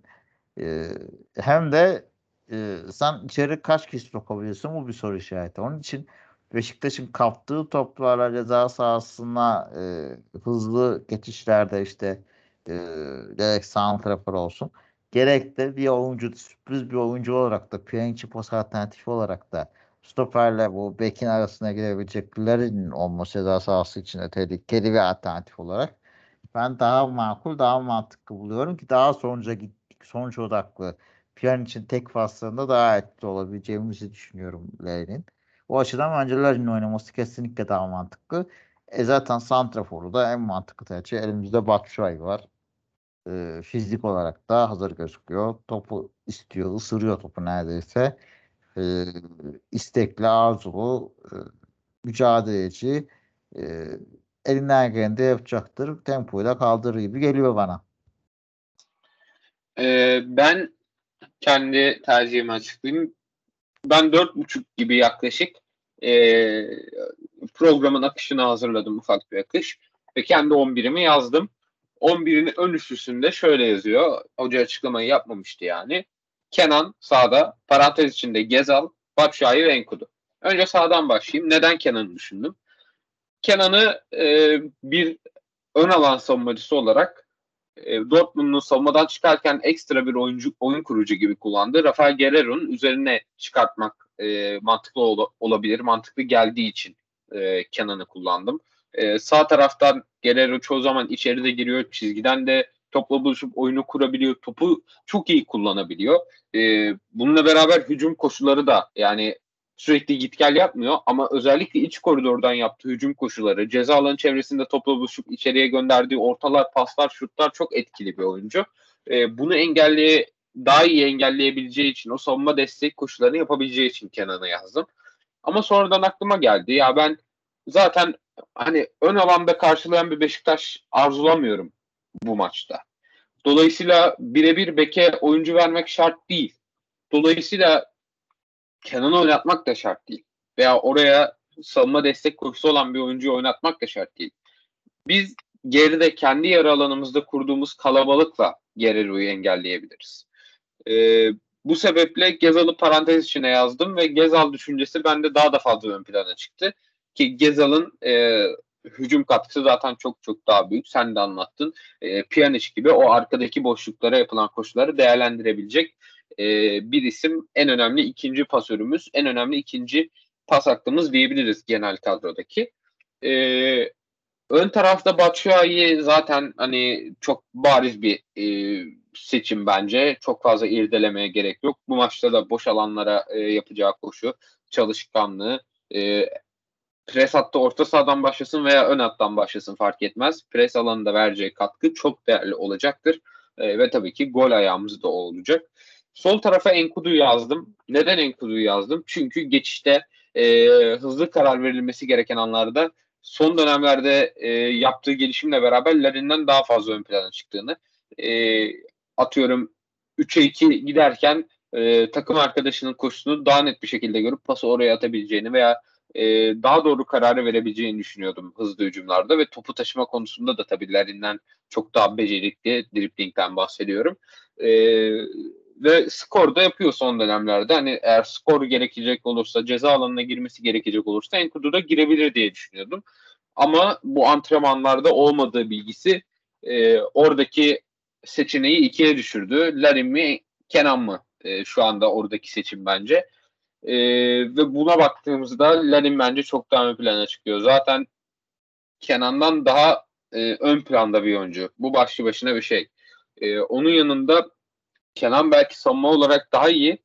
E, hem de e, sen içeri kaç kişi sokabiliyorsun bu bir soru işareti. Onun için Beşiktaş'ın kaptığı toplarla ceza sahasına e, hızlı geçişlerde işte e, gerek santrafor olsun gerek de bir oyuncu sürpriz bir oyuncu olarak da Pjanic'i pas alternatifi olarak da stoperle bu bekin arasına girebileceklerin olması ceza sahası için de tehlikeli bir alternatif olarak ben daha makul, daha mantıklı buluyorum ki daha sonuca gittik, sonuç odaklı. için tek faslında daha etkili olabileceğimizi düşünüyorum Ley'nin. O açıdan bence Larin'in oynaması kesinlikle daha mantıklı. E zaten Santrafor'u da en mantıklı tercih. Elimizde Batshuayi var. E, fizik olarak da hazır gözüküyor. Topu istiyor, ısırıyor topu neredeyse. E, istekli, arzulu, e, mücadeleci. E, elinden geleni de yapacaktır. Tempoyu da kaldırır gibi geliyor bana. Ee, ben kendi tercihimi açıklayayım. Ben 4.5 gibi yaklaşık e, programın akışını hazırladım ufak bir akış. Ve kendi 11'imi yazdım. 11'in ön üstüsünde şöyle yazıyor. Hoca açıklamayı yapmamıştı yani. Kenan sağda, parantez içinde Gezal, Batshuayi ve Enkudu. Önce sağdan başlayayım. Neden Kenan'ı düşündüm? Kenan'ı e, bir ön alan savunmacısı olarak e, Dortmund'un savunmadan çıkarken ekstra bir oyuncu oyun kurucu gibi kullandı. Rafael Guerrero'nun üzerine çıkartmak e, mantıklı ol, olabilir. Mantıklı geldiği için e, Kenan'ı kullandım. E, sağ taraftan Guerrero çoğu zaman içeride giriyor. Çizgiden de topla buluşup oyunu kurabiliyor. Topu çok iyi kullanabiliyor. E, bununla beraber hücum koşulları da yani sürekli git gel yapmıyor ama özellikle iç koridordan yaptığı hücum koşuları, ceza alanı çevresinde topla buluşup içeriye gönderdiği ortalar, paslar, şutlar çok etkili bir oyuncu. E, bunu engelleye daha iyi engelleyebileceği için o savunma destek koşularını yapabileceği için Kenan'a yazdım. Ama sonradan aklıma geldi. Ya ben zaten hani ön alanda karşılayan bir Beşiktaş arzulamıyorum bu maçta. Dolayısıyla birebir beke oyuncu vermek şart değil. Dolayısıyla Kenan'ı oynatmak da şart değil. Veya oraya savunma destek koşusu olan bir oyuncuyu oynatmak da şart değil. Biz geride kendi yarı alanımızda kurduğumuz kalabalıkla Guerrero'yu engelleyebiliriz. Ee, bu sebeple Gezal'ı parantez içine yazdım ve Gezal düşüncesi bende daha da fazla ön plana çıktı. Ki Gezal'ın e, hücum katkısı zaten çok çok daha büyük. Sen de anlattın. E, Pjanic gibi o arkadaki boşluklara yapılan koşuları değerlendirebilecek e, bir isim. En önemli ikinci pasörümüz. En önemli ikinci pas hakkımız diyebiliriz genel kadrodaki. E, ön tarafta Batshuayi zaten hani çok bariz bir e, seçim bence. Çok fazla irdelemeye gerek yok. Bu maçta da boş alanlara e, yapacağı koşu, çalışkanlığı, e, pres hattı orta sahadan başlasın veya ön hattan başlasın fark etmez. Pres alanında vereceği katkı çok değerli olacaktır. E, ve tabii ki gol ayağımız da olacak. Sol tarafa Enkudu yazdım. Neden Enkudu'yu yazdım? Çünkü geçişte e, hızlı karar verilmesi gereken anlarda son dönemlerde e, yaptığı gelişimle beraber Larin'den daha fazla ön plana çıktığını e, atıyorum 3'e 2 giderken e, takım arkadaşının koşusunu daha net bir şekilde görüp pası oraya atabileceğini veya e, daha doğru kararı verebileceğini düşünüyordum hızlı hücumlarda ve topu taşıma konusunda da tabii Larin'den çok daha becerikli driplingden bahsediyorum. E, ve skor da yapıyor son dönemlerde. Hani eğer skor gerekecek olursa, ceza alanına girmesi gerekecek olursa Enkudu da girebilir diye düşünüyordum. Ama bu antrenmanlarda olmadığı bilgisi e, oradaki seçeneği ikiye düşürdü. Larin mi, Kenan mı? E, şu anda oradaki seçim bence. E, ve buna baktığımızda Larin bence çok daha ön plana çıkıyor. Zaten Kenan'dan daha e, ön planda bir oyuncu. Bu başlı başına bir şey. E, onun yanında Kenan belki savunma olarak daha iyi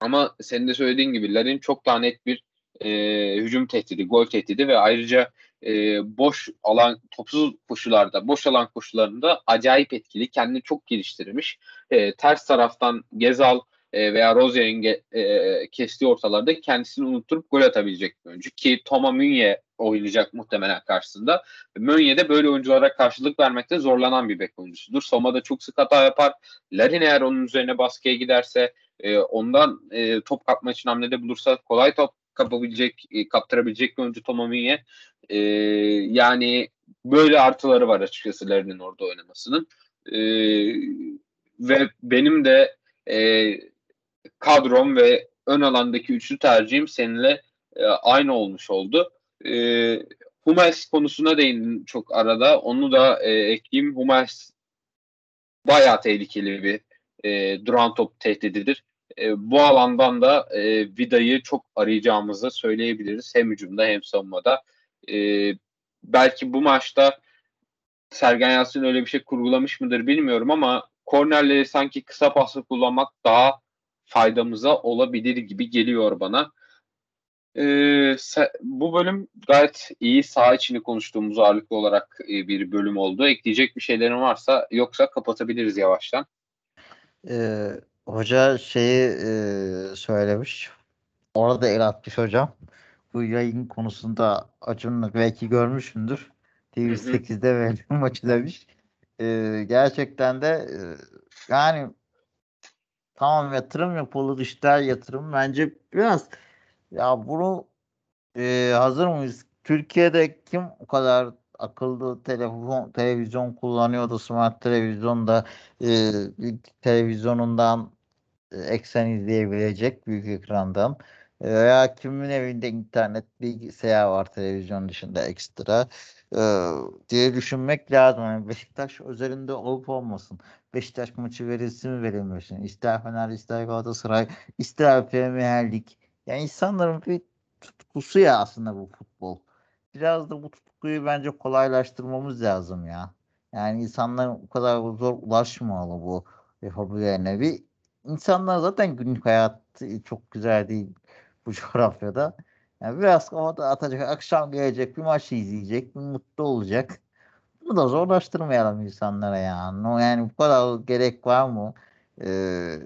ama senin de söylediğin gibi Larin çok daha net bir e, hücum tehdidi, gol tehdidi ve ayrıca e, boş alan, topsuz koşularda, boş alan koşularında acayip etkili. Kendini çok geliştirmiş. E, ters taraftan Gezal e, veya Rozier'in e, kestiği ortalarda kendisini unutturup gol atabilecek bir oyuncu. Ki Toma Münye oynayacak muhtemelen karşısında. Mönye de böyle oyunculara karşılık vermekte zorlanan bir bek oyuncusudur. Soma da çok sık hata yapar. Larin eğer onun üzerine baskıya giderse e, ondan e, top kapma için hamlede bulursa kolay top kapabilecek, e, kaptırabilecek bir oyuncu Toma Münye. E, yani böyle artıları var açıkçası Larin'in orada oynamasının. E, ve benim de e, kadrom ve ön alandaki üçlü tercihim seninle e, aynı olmuş oldu. E, Hummels konusuna değindim çok arada. Onu da e, ekleyeyim. Hummels bayağı tehlikeli bir e, duran top tehdididir. E, bu alandan da e, Vida'yı çok arayacağımızı söyleyebiliriz. Hem hücumda hem savunmada. E, belki bu maçta Sergen Yalçın öyle bir şey kurgulamış mıdır bilmiyorum ama kornerleri sanki kısa paslı kullanmak daha faydamıza olabilir gibi geliyor bana. Ee, bu bölüm gayet iyi sağ içini konuştuğumuz ağırlıklı olarak e, bir bölüm oldu. Ekleyecek bir şeylerin varsa yoksa kapatabiliriz yavaştan. Ee, hoca şeyi e, söylemiş. Orada el atmış hocam. Bu yayın konusunda Acun'la belki görmüşsündür. TV8'de verdiğim maçı demiş. Ee, gerçekten de e, yani tamam yatırım yapılır işler yatırım bence biraz ya bunu e, hazır mıyız? Türkiye'de kim o kadar akıllı telefon televizyon kullanıyordu smart televizyonda e, televizyonundan e, eksen izleyebilecek büyük ekrandan veya kimin evinde internet bilgisayar var televizyon dışında ekstra e, diye düşünmek lazım. Yani Beşiktaş özelinde olup olmasın. Beşiktaş maçı verilsin mi verilmesin. İster Fener, ister Galatasaray, ister Premier Lig. Yani insanların bir tutkusu ya aslında bu futbol. Biraz da bu tutkuyu bence kolaylaştırmamız lazım ya. Yani insanların o kadar zor ulaşmamalı bu hobilerine. Bir insanlar zaten günlük hayatı çok güzel değil bu coğrafyada. Yani biraz kafada atacak, akşam gelecek, bir maçı izleyecek, bir mutlu olacak. Bunu da zorlaştırmayalım insanlara yani. Yani bu kadar gerek var mı? Ee,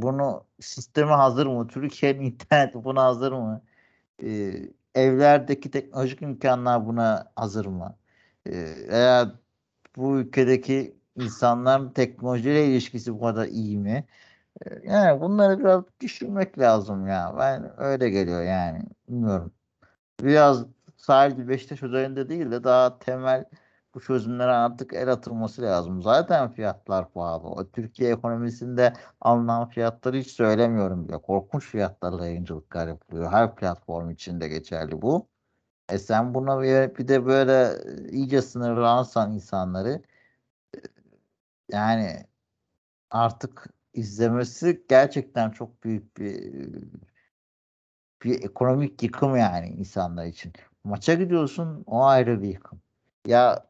bunu sisteme hazır mı? Türkiye'nin interneti buna hazır mı? Ee, evlerdeki teknolojik imkanlar buna hazır mı? Ee, veya bu ülkedeki insanların teknolojiyle ilişkisi bu kadar iyi mi? Yani bunları biraz düşünmek lazım ya. Ben öyle geliyor yani. Bilmiyorum. Biraz sadece Beşiktaş üzerinde değil de daha temel bu çözümlere artık el atılması lazım. Zaten fiyatlar pahalı. O Türkiye ekonomisinde alınan fiyatları hiç söylemiyorum bile. Korkunç fiyatlarla yayıncılıklar yapılıyor. Her platform için de geçerli bu. E sen buna bir, de böyle iyice sınırlansan insanları yani artık izlemesi gerçekten çok büyük bir bir ekonomik yıkım yani insanlar için. Maça gidiyorsun o ayrı bir yıkım. Ya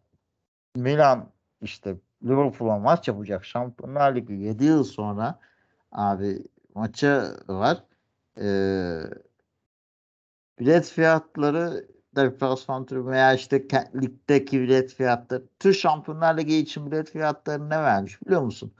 Milan işte Liverpool'a maç yapacak. Şampiyonlar Ligi 7 yıl sonra abi maçı var. Ee, bilet fiyatları deplasman tribü veya işte ligdeki bilet fiyatları tür Şampiyonlar Ligi için bilet fiyatları ne vermiş biliyor musun?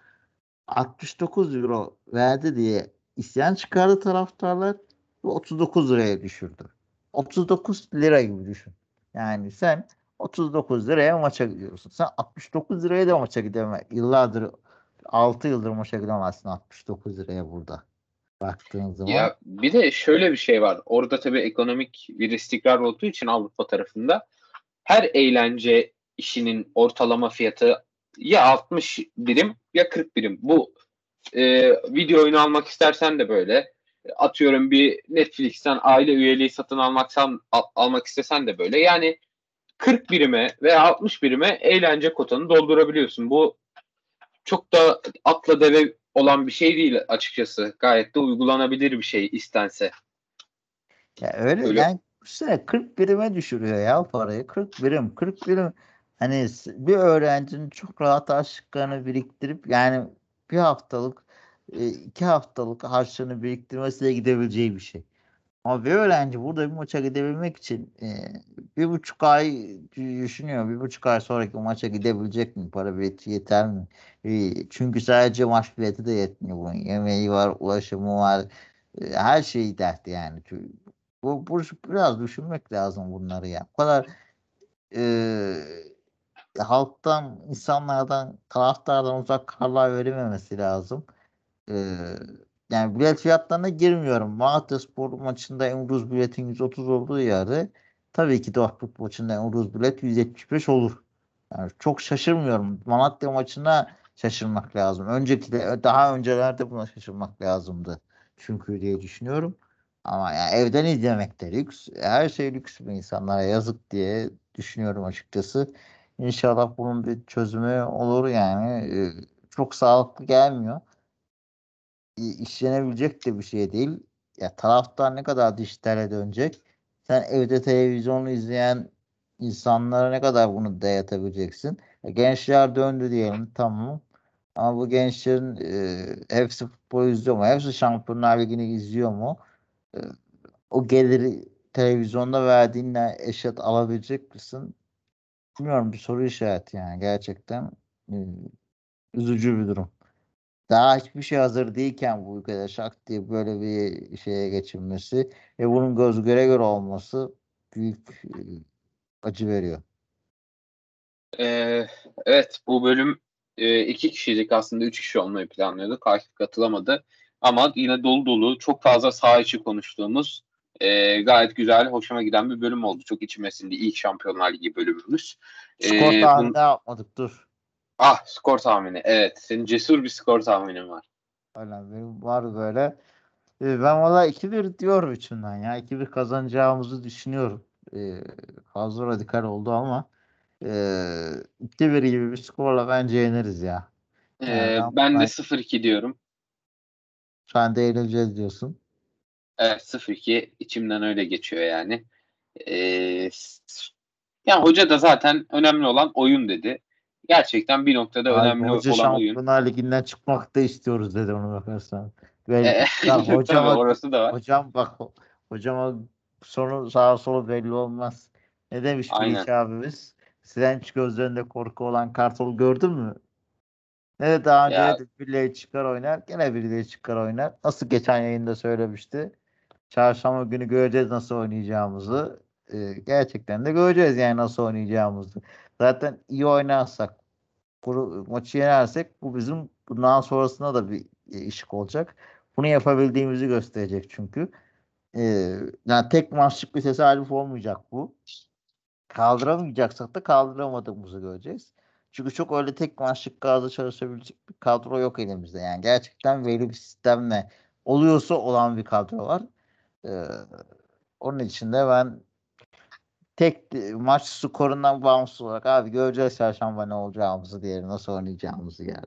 69 euro verdi diye isyan çıkardı taraftarlar ve 39 liraya düşürdü. 39 lira gibi düşün. Yani sen 39 liraya maça gidiyorsun. Sen 69 liraya da maça gidemez. Yıllardır 6 yıldır maça gidemezsin 69 liraya burada. Baktığın zaman. Ya bir de şöyle bir şey var. Orada tabii ekonomik bir istikrar olduğu için Avrupa tarafında her eğlence işinin ortalama fiyatı ya 60 birim ya 40 birim. Bu e, video oyunu almak istersen de böyle. Atıyorum bir Netflix'ten aile üyeliği satın almaksan al, almak istesen de böyle. Yani 40 birime veya 60 birime eğlence kotanı doldurabiliyorsun. Bu çok da atla deve olan bir şey değil açıkçası. Gayet de uygulanabilir bir şey istense. Ya öyle, öyle. yani 40 birime düşürüyor ya parayı. 40 birim, 40 birim hani bir öğrencinin çok rahat aşıklarını biriktirip yani bir haftalık iki haftalık harçlığını biriktirmesiyle gidebileceği bir şey. Ama bir öğrenci burada bir maça gidebilmek için e, bir buçuk ay düşünüyor. Bir buçuk ay sonraki maça gidebilecek mi? Para bileti yeter mi? E, çünkü sadece maç bileti de yetmiyor bunun. Yemeği var, ulaşımı var. E, her şeyi dert yani. Bu, bu biraz düşünmek lazım bunları ya. Bu kadar e, halktan, insanlardan, taraftardan uzak karlar verilmemesi lazım. Ee, yani bilet fiyatlarına girmiyorum. Malatya Spor maçında en ucuz biletin 130 olduğu yerde tabii ki Dortmund maçında en ucuz bilet 175 olur. Yani çok şaşırmıyorum. Malatya maçına şaşırmak lazım. Önceki de daha öncelerde buna şaşırmak lazımdı. Çünkü diye düşünüyorum. Ama yani evden izlemek de lüks. Her şey lüks bir insanlara yazık diye düşünüyorum açıkçası. İnşallah bunun bir çözümü olur yani. Çok sağlıklı gelmiyor. İşlenebilecek de bir şey değil. Ya taraftar ne kadar dijitale dönecek? Sen evde televizyonu izleyen insanlara ne kadar bunu dayatabileceksin? Ya gençler döndü diyelim tamam. Ama bu gençlerin e, hepsi futbol izliyor mu? Hepsi Şampiyonlar Ligi'ni izliyor mu? E, o geliri televizyonda verdiğinle eşit alabilecek misin? Bilmiyorum bir soru işareti yani gerçekten e, üzücü bir durum. Daha hiçbir şey hazır değilken bu ülkede şak diye böyle bir şeye geçilmesi ve bunun göz göre göre olması büyük acı veriyor. Ee, evet bu bölüm e, iki kişiydik aslında üç kişi olmayı planlıyorduk. Akif katılamadı. Ama yine dolu dolu çok fazla saha içi konuştuğumuz e, gayet güzel, hoşuma giden bir bölüm oldu. Çok içime sindi ilk Şampiyonlar Ligi bölümümüz. Skor ee, tahmini bun... yapmadık dur. Ah skor tahmini evet. Senin cesur bir skor tahminin var. Aynen benim var böyle. Ee, ben valla 2-1 diyorum içimden ya. 2-1 kazanacağımızı düşünüyorum. Ee, fazla radikal oldu ama e, 2-1 gibi bir skorla bence yeneriz ya. Yani ee, ben de 0-2 diyorum. Sen de yenileceğiz diyorsun. Evet 0-2 içimden öyle geçiyor yani. Ee, yani hoca da zaten önemli olan oyun dedi. Gerçekten bir noktada Abi, önemli hoca olan oyun. Şampiyonlar Ligi'nden çıkmak da istiyoruz dedi onu bakarsan. Ve, ya, hocam, orası da var. Hocam bak hocama sonu sağa solu belli olmaz. Ne demiş bir abimiz? Sirenç gözlerinde korku olan Kartal gördün mü? Ne daha önce ya. birileri çıkar oynar. Gene birileri çıkar oynar. Nasıl geçen yayında söylemişti. Çarşamba günü göreceğiz nasıl oynayacağımızı. Ee, gerçekten de göreceğiz yani nasıl oynayacağımızı. Zaten iyi oynarsak maçı yenersek bu bizim bundan sonrasında da bir e, ışık olacak. Bunu yapabildiğimizi gösterecek çünkü. Ee, yani tek maçlık bir tesadüf olmayacak bu. Kaldıramayacaksak da kaldıramadığımızı göreceğiz. Çünkü çok öyle tek maçlık gazla çalışabilecek bir kadro yok elimizde. Yani gerçekten veri bir sistemle oluyorsa olan bir kadro var. Ee, onun için de ben tek maç skorundan bağımsız olarak abi göreceğiz çarşamba ne olacağımızı diye nasıl oynayacağımızı yani.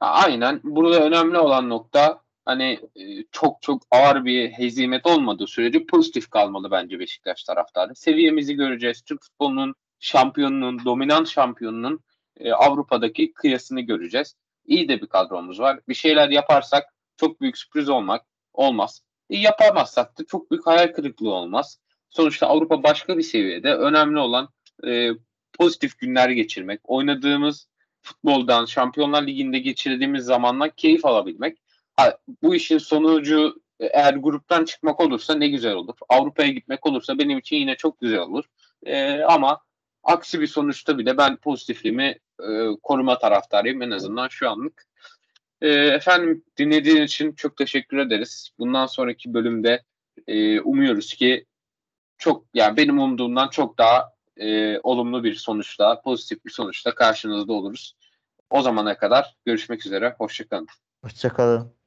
Aynen. Burada önemli olan nokta hani e, çok çok ağır bir hezimet olmadığı sürece pozitif kalmalı bence Beşiktaş taraftarı. Seviyemizi göreceğiz. Türk futbolunun şampiyonunun, dominant şampiyonunun e, Avrupa'daki kıyasını göreceğiz. İyi de bir kadromuz var. Bir şeyler yaparsak çok büyük sürpriz olmak olmaz. E, yapamazsak da çok büyük hayal kırıklığı olmaz. Sonuçta Avrupa başka bir seviyede. Önemli olan e, pozitif günler geçirmek. Oynadığımız futboldan, Şampiyonlar Ligi'nde geçirdiğimiz zamanla keyif alabilmek. Ha, bu işin sonucu e, eğer gruptan çıkmak olursa ne güzel olur. Avrupa'ya gitmek olursa benim için yine çok güzel olur. E, ama aksi bir sonuçta bile ben pozitifliğimi e, koruma taraftarıyım en azından şu anlık. E, efendim dinlediğiniz için çok teşekkür ederiz. Bundan sonraki bölümde e, umuyoruz ki çok yani benim umduğumdan çok daha e, olumlu bir sonuçla, pozitif bir sonuçla karşınızda oluruz. O zamana kadar görüşmek üzere. Hoşçakalın. Hoşçakalın.